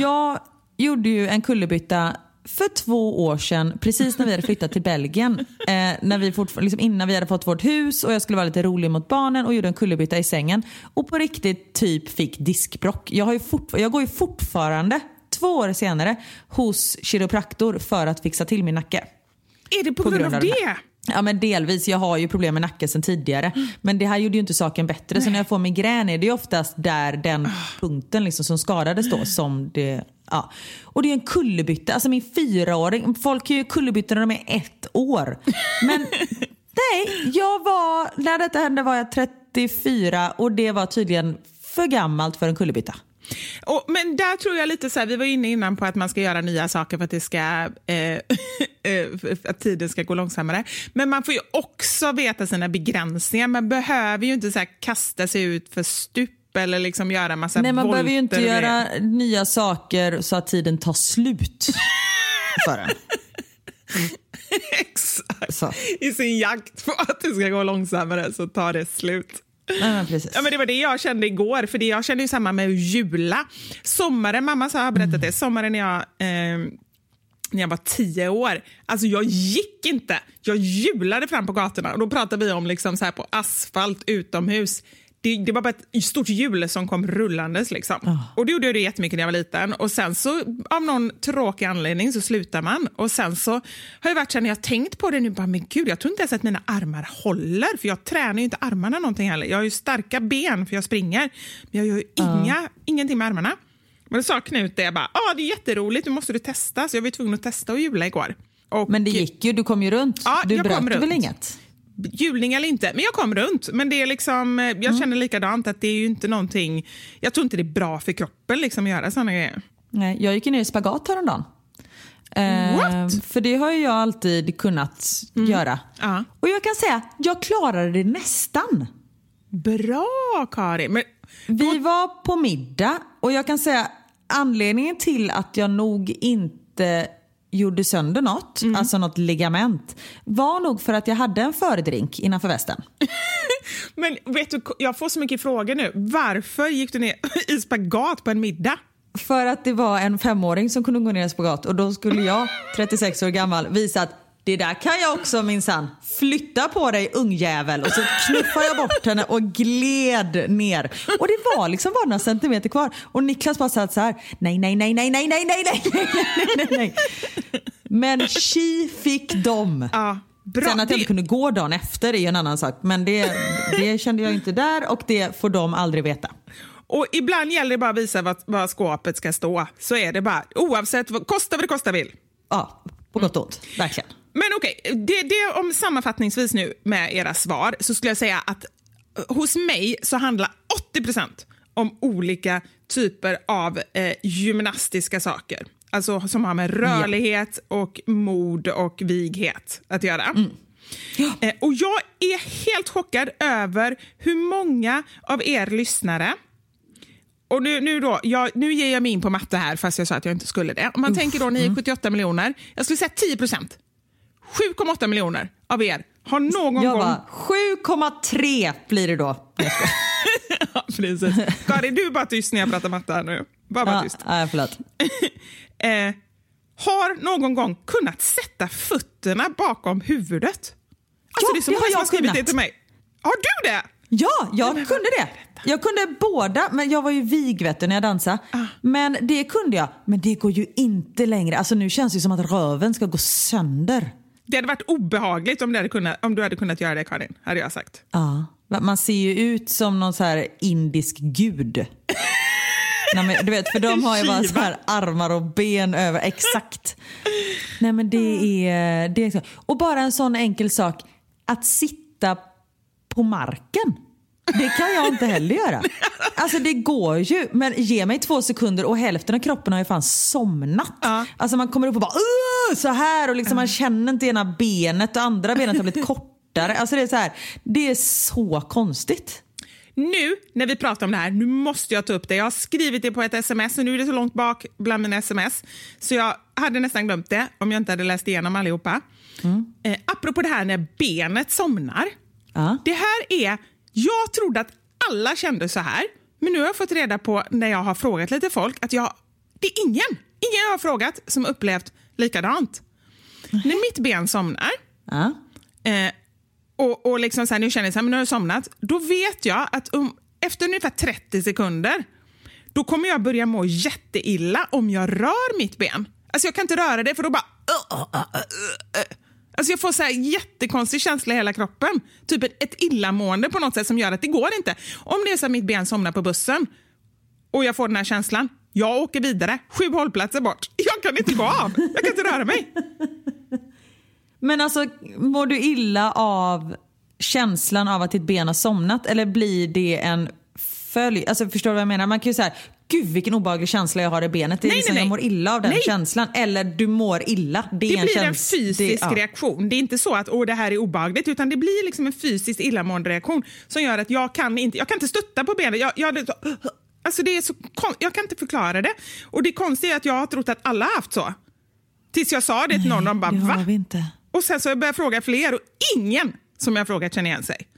Jag gjorde ju en kullerbytta för två år sedan, precis när vi hade flyttat till Belgien. Eh, när vi liksom innan vi hade fått vårt hus och jag skulle vara lite rolig mot barnen och gjorde en kullerbytta i sängen. Och på riktigt typ fick diskbrock. Jag, har ju jag går ju fortfarande, två år senare, hos kiropraktor för att fixa till min nacke. Är det på, på grund, grund, av det? det Ja men delvis, jag har ju problem med nacken sedan tidigare. Mm. Men det här gjorde ju inte saken bättre. Nej. Så när jag får migrän är det oftast där den ah. punkten liksom som skadades då som det Ja. Och det är en kullerbytta. Alltså min fyraåring, folk kan ju kullerbytta när de är ett år. Men nej, jag var, när detta hände var jag 34 och det var tydligen för gammalt för en kullerbytta. Och, men där tror jag lite så här, vi var inne innan på att man ska göra nya saker för att, det ska, eh, eh att tiden ska gå långsammare. Men man får ju också veta sina begränsningar. Man behöver ju inte så kasta sig ut för stup eller liksom göra massa Nej, man behöver ju inte göra nya saker så att tiden tar slut för en. Exakt. Så. I sin jakt på att det ska gå långsammare så tar det slut. Ja, precis. Ja, men det var det jag kände igår, för det jag kände ju samma med jula. Sommaren, mamma har berättat mm. det, sommaren när jag eh, när jag var tio år. Alltså jag gick inte. Jag julade fram på gatorna. Och Då pratade vi om liksom så här på asfalt utomhus det, det, var bara ett stort hjul som kom rullandes. Liksom. Oh. Och Det gjorde jag det jättemycket när jag var liten. Och Sen så av någon tråkig anledning så slutar man. Och Sen så har jag varit så när jag tänkt på det nu, bara, men gud, jag tror inte ens att mina armar håller. För jag tränar ju inte armarna någonting heller. Jag har ju starka ben för jag springer. Men jag gör ju oh. inga, ingenting med armarna. Men då sa Knut det, jag bara, ah, det är jätteroligt, nu måste du testa. Så jag var tvungen att testa att hjula igår. Och, men det gick ju, du kom ju runt. Ja, du bröt väl inget? Julning eller inte, men jag kom runt. Men det är liksom, jag mm. känner likadant att det är ju inte någonting, jag tror inte det är bra för kroppen liksom att göra sådana grejer. Nej, jag gick ner i spagat häromdagen. Eh, för det har jag alltid kunnat mm. göra. Uh. Och jag kan säga, jag klarade det nästan. Bra Karin! Men, Vi var på middag och jag kan säga anledningen till att jag nog inte gjorde sönder något, mm. alltså något ligament, var nog för att jag hade en fördrink innanför västen. Men vet du, jag får så mycket frågor nu. Varför gick du ner i spagat på en middag? För att det var en femåring som kunde gå ner i spagat och då skulle jag, 36 år gammal, visa att det där kan jag också minsann. Flytta på dig ungjävel. Och så knuffade jag bort henne och gled ner. Och det var liksom bara några centimeter kvar. Och Niklas bara satt så här. Nej, nej, nej, nej, nej, nej, nej, nej, nej, nej, nej. Men tji fick dem. Ja. Bra. Sen att jag inte kunde gå dagen efter är ju en annan sak. Men det, det kände jag inte där och det får de aldrig veta. Och Ibland gäller det bara att visa vad, vad skåpet ska stå. Så är det bara. Oavsett, vad, kosta vad det kosta vill. Ja, på gott och ont. Verkligen. Men okej, okay, det, det om sammanfattningsvis nu med era svar så skulle jag säga att eh, hos mig så handlar 80% om olika typer av eh, gymnastiska saker. Alltså som har med rörlighet ja. och mod och vighet att göra. Mm. Ja. Eh, och jag är helt chockad över hur många av er lyssnare och nu, nu, då, jag, nu ger jag mig in på matte här, fast jag sa att jag inte skulle det. Om man Uff, tänker då, ni är 78 mm. miljoner. Jag skulle säga 10 procent. 7,8 miljoner av er har någon jag gång... 7,3 blir det då. ja, precis. Karin, du är bara tyst när jag pratar matte här nu. Bara, bara tyst. Ja, förlåt. eh, har någon gång kunnat sätta fötterna bakom huvudet. Alltså, ja, det, är som det har jag skrivit det till mig. Har du det? Ja, jag kunde det. Jag kunde båda, men jag var ju vig vet du, när jag dansade. Ah. Men det kunde jag. Men det går ju inte längre. Alltså nu känns det som att röven ska gå sönder. Det hade varit obehagligt om du hade kunnat, om du hade kunnat göra det Karin, hade jag sagt. Ja, man ser ju ut som någon så här indisk gud. Nej, men, du vet, för de har ju bara så här armar och ben över. Exakt. Nej men det är, det är... Och bara en sån enkel sak. Att sitta på marken. Det kan jag inte heller göra. Alltså det går ju, men ge mig två sekunder och hälften av kroppen har ju fan somnat. Ja. Alltså man kommer upp och bara så här och liksom man känner inte ena benet och andra benet har blivit korta fortare. Alltså det är så här, det är så konstigt. Nu när vi pratar om det här, nu måste jag ta upp det. Jag har skrivit det på ett sms och nu är det så långt bak bland mina sms så jag hade nästan glömt det om jag inte hade läst igenom allihopa. Mm. Eh, apropå det här när benet somnar. Ja. Det här är, jag trodde att alla kände så här, men nu har jag fått reda på när jag har frågat lite folk att jag, det är ingen, ingen jag har frågat som upplevt likadant. När mitt ben somnar Ja. eh, och, och liksom så här, nu känner jag så här, men nu har jag somnat, då vet jag att um, efter ungefär 30 sekunder då kommer jag börja må jätteilla om jag rör mitt ben. Alltså jag kan inte röra det för då bara... Uh, uh, uh, uh. Alltså jag får så här jättekonstig känsla i hela kroppen. Typ ett, ett illamående på något sätt som gör att det går inte. Om det är så att mitt ben somnar på bussen och jag får den här känslan, jag åker vidare, sju hållplatser bort. Jag kan inte gå av, jag kan inte röra mig. Men alltså, mår du illa av känslan av att ditt ben har somnat eller blir det en följd? Alltså förstår du vad jag menar? Man kan ju säga, gud vilken obehaglig känsla jag har i benet. Det är Nej, liksom, nej, nej. Jag mår illa av den Nej. känslan. Eller du mår illa. Det, är Det en blir en fysisk det, ja. reaktion. Det är inte så att Åh, det här är obehagligt, utan det blir liksom en fysisk illamående reaktion som gör att jag kan inte, jag kan inte stötta på benet. Jag, jag, alltså det är så, jag kan inte förklara det. Och det konstiga är att jag har trott att alla har haft så. Tills jag sa det till någon och de bara va? Och sen så har jag börjat fråga fler och ingen som jag frågat känner igen sig.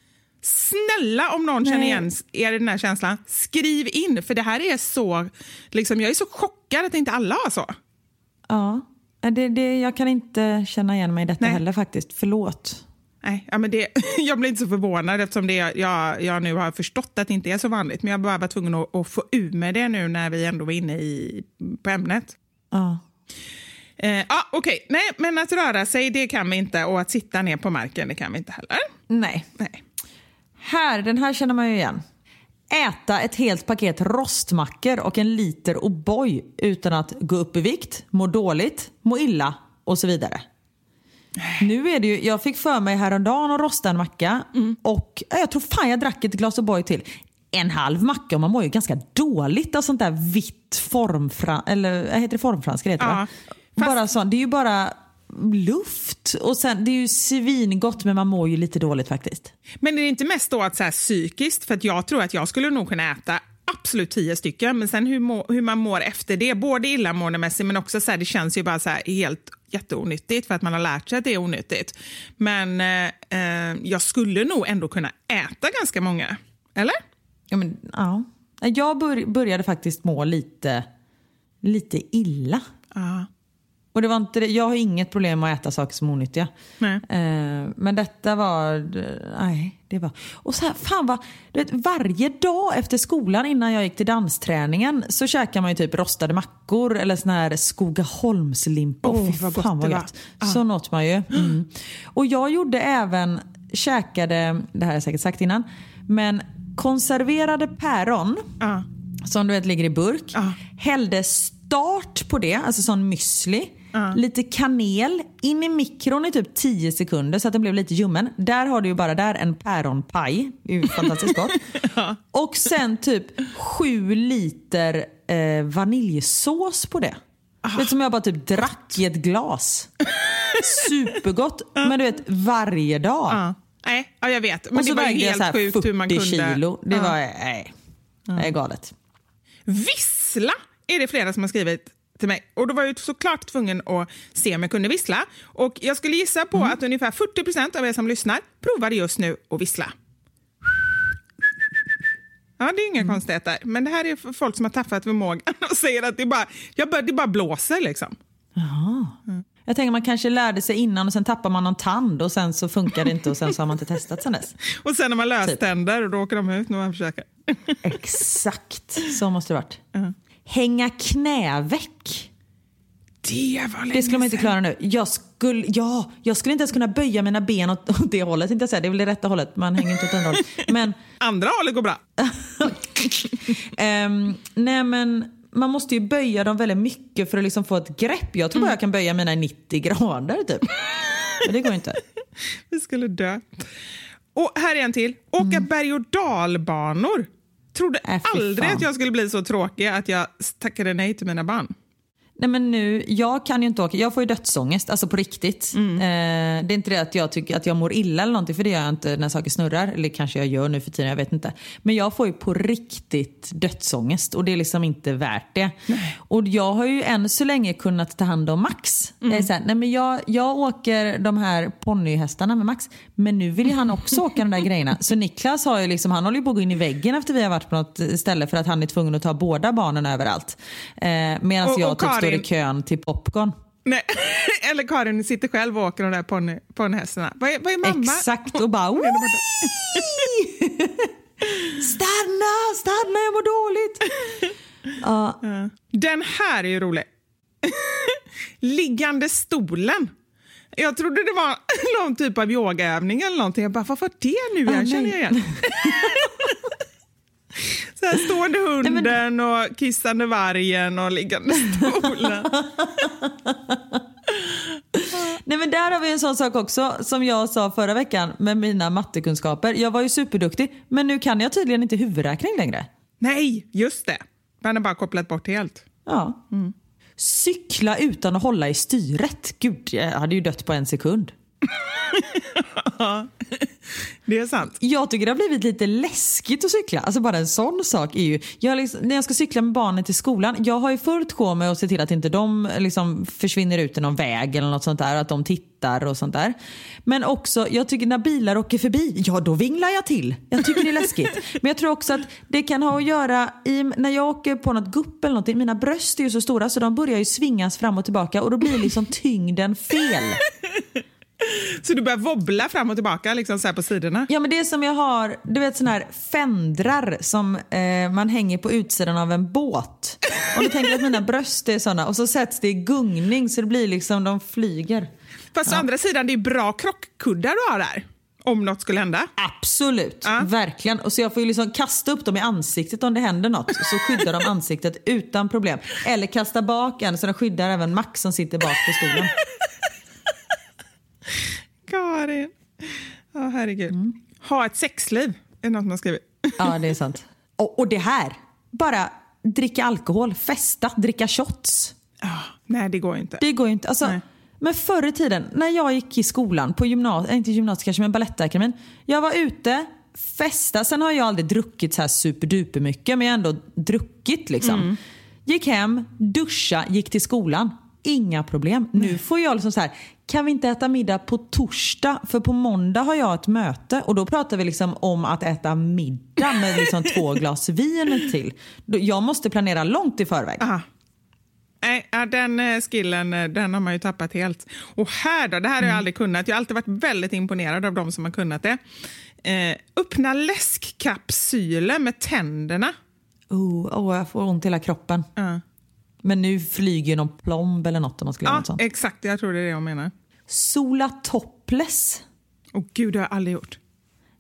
Snälla om någon känner Nej. igen er i den här känslan, skriv in för det här är så, liksom, jag är så chockad att inte alla har så. Ja. Det, det, jag kan inte känna igen mig i detta Nej. heller faktiskt. Förlåt. Nej, ja, men det, jag blir inte så förvånad eftersom det, jag, jag nu har förstått att det inte är så vanligt. Men jag bara var tvungen att, att få ur med det nu när vi ändå var inne i, på ämnet. Ja. Eh, ah, Okej, nej, men att röra sig det kan vi inte och att sitta ner på marken det kan vi inte heller. Nej. Nej. Här, den här känner man ju igen. Äta ett helt paket rostmackor och en liter O'boy utan att gå upp i vikt, må dåligt, må illa och så vidare. Nu är det ju, jag fick för mig häromdagen att rosta en macka och ja, jag tror fan jag drack ett glas O'boy till. En halv macka och man mår ju ganska dåligt av sånt där vitt formfran... Eller heter det? Formfranska heter det? Ja, fast- Bara sånt, det är ju bara luft. Och sen, det är ju svingott men man mår ju lite dåligt faktiskt. Men är det inte mest då att så här, psykiskt? För att jag tror att jag skulle nog kunna äta absolut tio stycken, men sen hur, må, hur man mår efter det, både illamåendemässigt men också så här, det känns ju bara så här helt jätteonyttigt för att man har lärt sig att det är onyttigt. Men eh, eh, jag skulle nog ändå kunna äta ganska många. Eller? Ja, men, ja. Jag bör, började faktiskt må lite, lite illa. Ja. Och det var inte. Jag har inget problem med att äta saker som är onyttiga. Eh, men detta var... Nej, det var... Och så här, fan vad... Vet, varje dag efter skolan innan jag gick till dansträningen så käkar man ju typ rostade mackor eller sån här Skogaholmslimpa. Åh, Fy gott fan vad gott. Så något man ju. Mm. Och jag gjorde även, käkade, det här har jag säkert sagt innan, men konserverade päron Ja. som du vet ligger i burk. Ja. Hällde start på det, alltså sån müsli. Lite kanel, in i mikron i typ 10 sekunder så att den blev lite ljummen. Där har du ju bara där en päronpaj. Det är ju fantastiskt gott. Och sen typ 7 liter eh, vaniljsås på det. Det som jag bara typ drack i ett glas. Supergott. Men du vet varje dag. Ja. Nej, ja, jag vet. Men och det så var ju vägde jag så helt här sjukt 40 hur man kunde... kilo. Det Ja. var, nej. Det är galet. Vissla är det flera som har skrivit till mig. Och Då var jag såklart tvungen att se om jag kunde vissla. Och Jag skulle gissa på Mm. att ungefär 40% av er som lyssnar provade just nu att vissla. Ja, det är inga Mm. konstigheter. Men det här är för folk som har tappat förmågan och säger att det bara, jag bara, det bara blåser. liksom. Jag tänker man kanske lärde sig innan och sen tappar man någon tand och sen så funkar det inte och sen så har man inte testat sen dess. Och sen har man Typ. löständer och då åker de ut när man försöker. Exakt, så måste det varit. Hänga knäveck. Det var länge Det skulle man inte klara nu. Jag skulle, ja, jag skulle inte ens kunna böja mina ben åt, åt det hållet. Inte jag säga. Det är väl det rätta hållet, man hänger inte åt andra hållet. Men, Andra hållet går bra. ehm, nej men man måste ju böja dem väldigt mycket för att liksom få ett grepp. Jag tror bara jag kan böja mina i 90 grader typ. Men det går inte. Vi skulle dö. Och här är en till. Åka berg och dalbanor. Trodde. Äh, aldrig fan. att jag skulle bli så tråkig att jag tackade nej till mina barn. Nej men nu, jag kan ju inte åka, jag får ju dödsångest, alltså på riktigt. Mm. Eh, det är inte det att jag tycker att jag mår illa eller någonting, för det gör jag inte när saker snurrar. Eller kanske jag gör nu för tiden, jag vet inte. Men jag får ju på riktigt dödsångest och det är liksom inte värt det. Och jag har ju än så länge kunnat ta hand om Max. Mm. Jag, är här, nej men jag, jag åker de här ponnyhästarna med Max, men nu vill ju han också åka de där grejerna. Så Niklas har ju liksom, han håller ju på att gå in i väggen efter vi har varit på något ställe för att han är tvungen att ta båda barnen överallt. Eh, Medan jag och typ står i kön till popcorn. Nej. Eller Karin sitter själv och åker de där ponny- ponnyhästarna. Vad är, vad är mamma? Exakt och bara. Stanna, stanna jag mår dåligt. Ja, Den här är ju rolig. Liggande stolen. Jag trodde det var någon typ av yogaövning eller någonting. Jag bara, vad var det nu? Ah, Jag känner nej. jag igen. Så här stående hunden och kissande vargen och liggande stolen. Nej men där har vi en sån sak också som jag sa förra veckan med mina mattekunskaper. Jag var ju superduktig men nu kan jag tydligen inte huvudräkning längre. Nej, just det. Man har bara kopplat bort helt. Ja. Cykla utan att hålla i styret. Gud, jag hade ju dött på en sekund. Det är sant. Jag tycker det har blivit lite läskigt att cykla. Alltså bara en sån sak är ju... Jag liksom, när jag ska cykla med barnen till skolan, jag har ju fullt sjå med att se till att inte de liksom försvinner ut i någon väg eller något sånt där. Att de tittar och sånt där. Men också, jag tycker när bilar åker förbi, ja då vinglar jag till. Jag tycker det är läskigt. Men jag tror också att det kan ha att göra i, när jag åker på något gupp eller någonting, mina bröst är ju så stora så de börjar ju svingas fram och tillbaka och då blir liksom tyngden fel. Så du börjar wobbla fram och tillbaka liksom så här på sidorna? Ja men det är som jag har, du vet såna här fändrar som eh, man hänger på utsidan av en båt. Och du tänker att mina bröst är såna och så sätts det i gungning så det blir liksom, de flyger. Fast å andra sidan, det är bra krockkuddar du har där. Om något skulle hända. Absolut, Ja. verkligen. Och så jag får ju liksom kasta upp dem i ansiktet om det händer något. Så skyddar de ansiktet utan problem. Eller kasta bak en så de skyddar även Max som sitter bak på stolen. Karin. Ja, herregud. Mm. Ha ett sexliv, är något man skriver. Ja, det är sant. Och, och det här, bara dricka alkohol, festa, dricka shots. Ja, nej, det går inte. Det går ju inte. Alltså, Nej. men förr i tiden, när jag gick i skolan, på gymnasiet, inte gymnasiet kanske, men Balettakademin. Jag var ute, festa. Sen har jag aldrig druckit så här superduper mycket, men jag har ändå druckit liksom. Gick hem, duscha, gick till skolan. Inga problem. Nu får jag liksom så här, kan vi inte äta middag på torsdag? För på måndag har jag ett möte och då pratar vi liksom om att äta middag med liksom två glas vin till. Jag måste planera långt i förväg. Aha. Nej, den eh, skillen eh, den har man ju tappat helt. Och här då, det här har Mm. jag aldrig kunnat. Jag har alltid varit väldigt imponerad av de som har kunnat det. Eh, öppna läskkapsyler med tänderna. Oh, oh, jag får ont i hela kroppen. Ja, Men nu flyger någon plomb eller något om man skulle göra ja något sånt. exakt. Jag tror det är det jag menar. Sola topless. Och gud, det har jag aldrig gjort.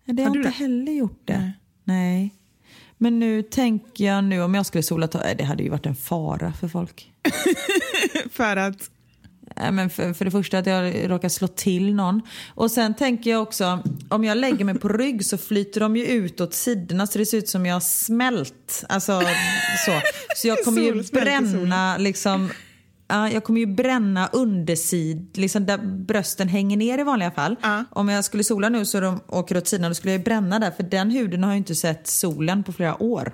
Nej, Det har Har jag inte det? heller gjort det. Nej. Men nu tänker jag nu om jag skulle sola topless. Det hade ju varit en fara för folk. För att... Nej, Men för, för det första att jag råkar slå till någon. Och sen tänker jag också, om jag lägger mig på rygg så flyter de ju ut åt sidorna så det ser ut som jag har smält. Alltså så. Så jag kommer ju bränna liksom Ja, jag kommer ju bränna undersid, liksom där brösten hänger ner i vanliga fall. Ja. Om jag skulle sola nu så de åker åt sidan då skulle jag ju bränna där för den huden har ju inte sett solen på flera år.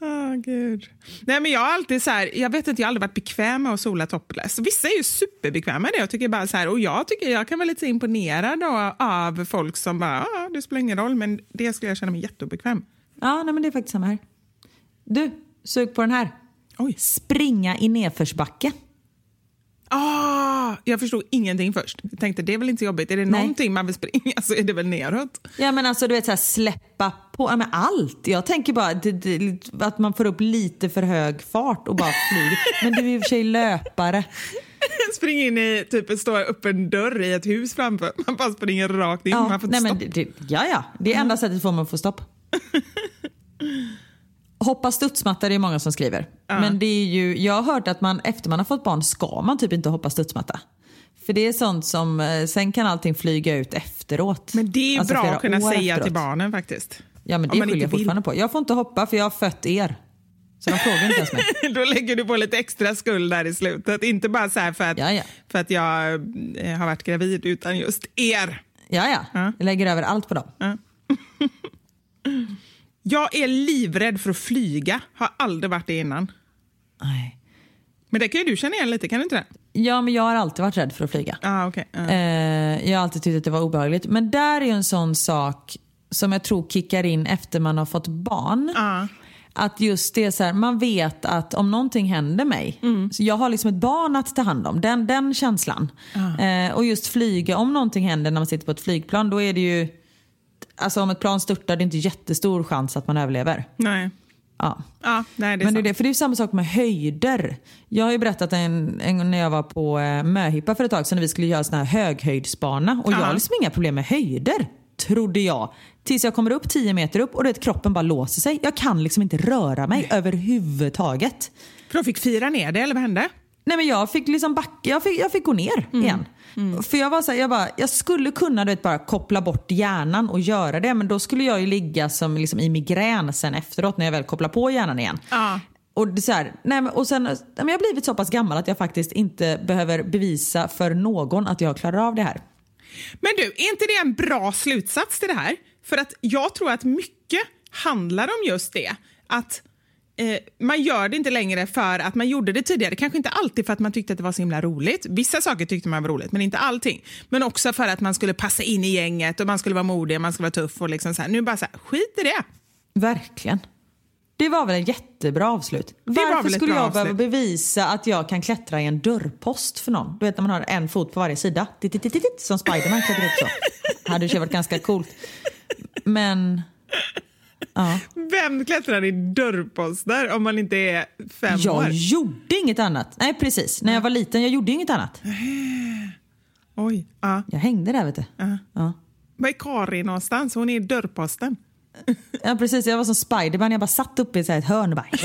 Åh, gud. Nej, men jag har alltid så här, jag vet inte, jag har aldrig varit bekväm med att sola topless. Vissa är ju superbekväma med det. Jag tycker bara så här, och jag tycker jag kan vara lite imponerad då, av folk som bara, ah, det spelar ingen roll, men det skulle jag känna mig jätteobekväm. Ja, nej, men det är faktiskt samma här. Du, sug på den här. Oj. Springa i nedförsbacke. Ah, jag förstod ingenting först. Jag tänkte det är väl inte så jobbigt. Är det Nej. någonting man vill springa så är det väl neråt. Ja men alltså du vet så här, släppa på, ja, men allt. Jag tänker bara det, det, att man får upp lite för hög fart och bara flyger. Men du är i och för sig löpare. Spring in i typ stor öppen dörr i ett hus framför. Man bara springer rakt in. Ja, man får nej, inte men stopp. det, ja, ja. Det är enda sättet för mig att få stopp. Hoppa studsmatta det är många som skriver. Men det är ju, jag har hört att man efter man har fått barn ska man typ inte hoppa studsmatta. För det är sånt som, eh, sen kan allting flyga ut efteråt. Men det är Alltså bra att kunna säga efteråt. till barnen faktiskt. Ja men det skyller jag fortfarande på. Jag får inte hoppa för jag har fött er. Så de frågar inte ens mig. Då lägger du på lite extra skuld där i slutet. Inte bara så här för att, Ja, ja. För att jag eh, har varit gravid, utan just er. Ja, ja. Ja. Jag lägger över allt på dem. Jag är livrädd för att flyga. Har aldrig varit det innan. Nej. Men det kan ju du känna igen lite, kan du inte det? Ja, men jag har alltid varit rädd för att flyga. Ah, okay. ah. Eh, jag har alltid tyckt att det var obehagligt. Men där är ju en sån sak som jag tror kickar in efter man har fått barn. Ah. Att just det är så här, man vet att om någonting händer mig, så jag har liksom ett barn att ta hand om. Den, den känslan. Eh, och just flyga, om någonting händer när man sitter på ett flygplan, då är det ju, alltså om ett plan störtar, det är inte jättestor chans att man överlever. Nej. Ja. Ja, nej, det är Men det är det, för det är samma sak med höjder. Jag har ju berättat en, en gång när jag var på eh, Möhippa för ett tag sedan när vi skulle göra sån här höghöjdsbana. Och jag Ja. har liksom inga problem med höjder, trodde jag. Tills jag kommer upp 10 meter upp och det, kroppen bara låser sig. Jag kan liksom inte röra mig överhuvudtaget. För de fick fira ner det, eller vad hände? Nej men jag fick liksom backa, jag fick, jag fick gå ner igen. För jag var så här, jag, bara, jag skulle kunna du vet, bara koppla bort hjärnan och göra det men då skulle jag ju ligga som liksom i migrän sen efteråt när jag väl kopplar på hjärnan igen. Ja. Och, det så här, nej, och sen, jag har blivit så pass gammal att jag faktiskt inte behöver bevisa för någon att jag klarar av det här. Men du, är inte det en bra slutsats till det här? För att jag tror att mycket handlar om just det. Att eh, man gör det inte längre för att man gjorde det tidigare. Kanske inte alltid för att man tyckte att det var så himla roligt. Vissa saker tyckte man var roligt, men inte allting. Men också för att man skulle passa in i gänget och man skulle vara modig, man skulle vara tuff och liksom så här. Nu bara så här, skit i det. Verkligen. Det var väl ett jättebra avslut. var Varför skulle jag behöva avslut. bevisa att jag kan klättra i en dörrpost för någon? Du vet när man har en fot på varje sida. Som Spiderman klättrar upp så. hade ju varit ganska coolt. Men ja. Vem klättrar i dörrposter om man inte är fem jag år? gjorde inget annat. Nej precis, när jag var liten jag gjorde inget annat. Oj. Ja. Jag hängde där vet du. Ja. Var är Karin någonstans? Hon är i dörrposten. Ja precis, jag var som Spiderman. Jag bara satt uppe i så ett hörn och bara.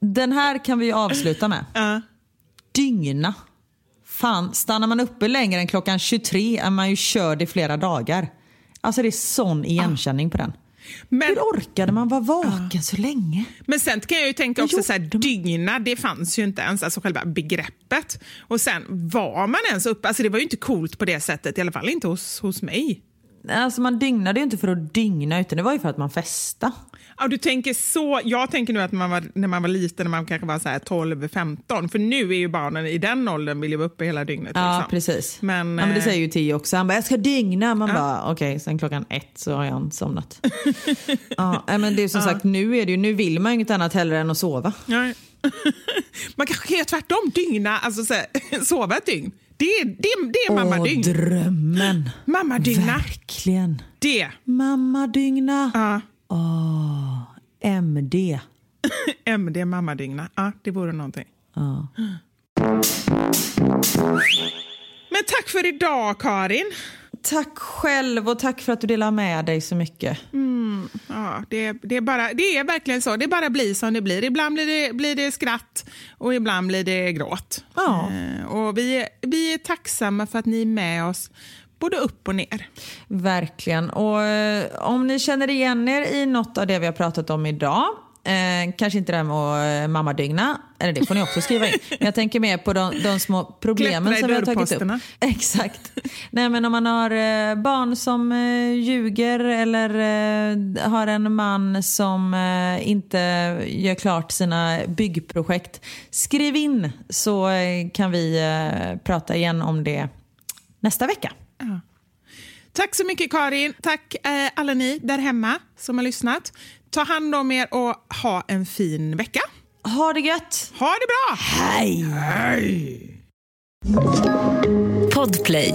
Den här kan vi avsluta med. Ja. Dygna. Fan, stannar man uppe längre än klockan 23 är man ju körd i flera dagar. Alltså det är sån igenkänning på den. Men, Hur orkade man vara vaken så länge? men sen kan jag ju tänka också så här, dygna, det fanns ju inte ens, alltså själva begreppet. Och sen var man ens uppe, alltså det var ju inte coolt på det sättet, i alla fall inte hos, hos mig. Alltså man dygnade ju inte för att dygna utan det var ju för att man festade. Ja, du tänker så. Jag tänker nu att man var, när man var liten, när man kanske var så här 12-15, för nu är ju barnen i den åldern vill ju vara uppe hela dygnet. Ja, liksom. precis. Men, ja, men det eh, säger ju Tio också. Han bara, jag ska dygna. Man bara, okej, sen klockan ett så har jag somnat. ja, men det är som sagt, nu, är det ju, nu vill man ju inget annat heller än att sova. Nej. Man kanske kan göra tvärtom, dygna, alltså så här, sova ett dygn. Det är, det, det är mammadygn. drömmen. Mammadygna, Verkligen. det. Mammadygna. Ja, MD. MD mammadygna. Ja, det vore någonting. Ja. Men tack för idag, Karin. Tack själv och tack för att du delar med dig så mycket. Ja, det, det, är bara, det är verkligen så. Det bara blir som det blir. Ibland blir det, blir det skratt och ibland blir det gråt. Ja. Eh, och vi, är- vi är tacksamma för att ni är med oss både upp och ner. Verkligen. Och eh, om ni känner igen er i något av det vi har pratat om idag, eh, kanske inte det här med att eh, mammadygna, eller det får ni också skriva in. Men jag tänker mer på de, de små problemen som vi har tagit upp. Exakt. Nej, men om man har eh, barn som eh, ljuger eller har en man som inte gör klart sina byggprojekt. Skriv in så kan vi prata igen om det nästa vecka. Tack så mycket, Karin. Tack eh, alla ni där hemma som har lyssnat. Ta hand om er och ha en fin vecka. Ha det gött! Ha det bra! Hej! Hej! Podplay.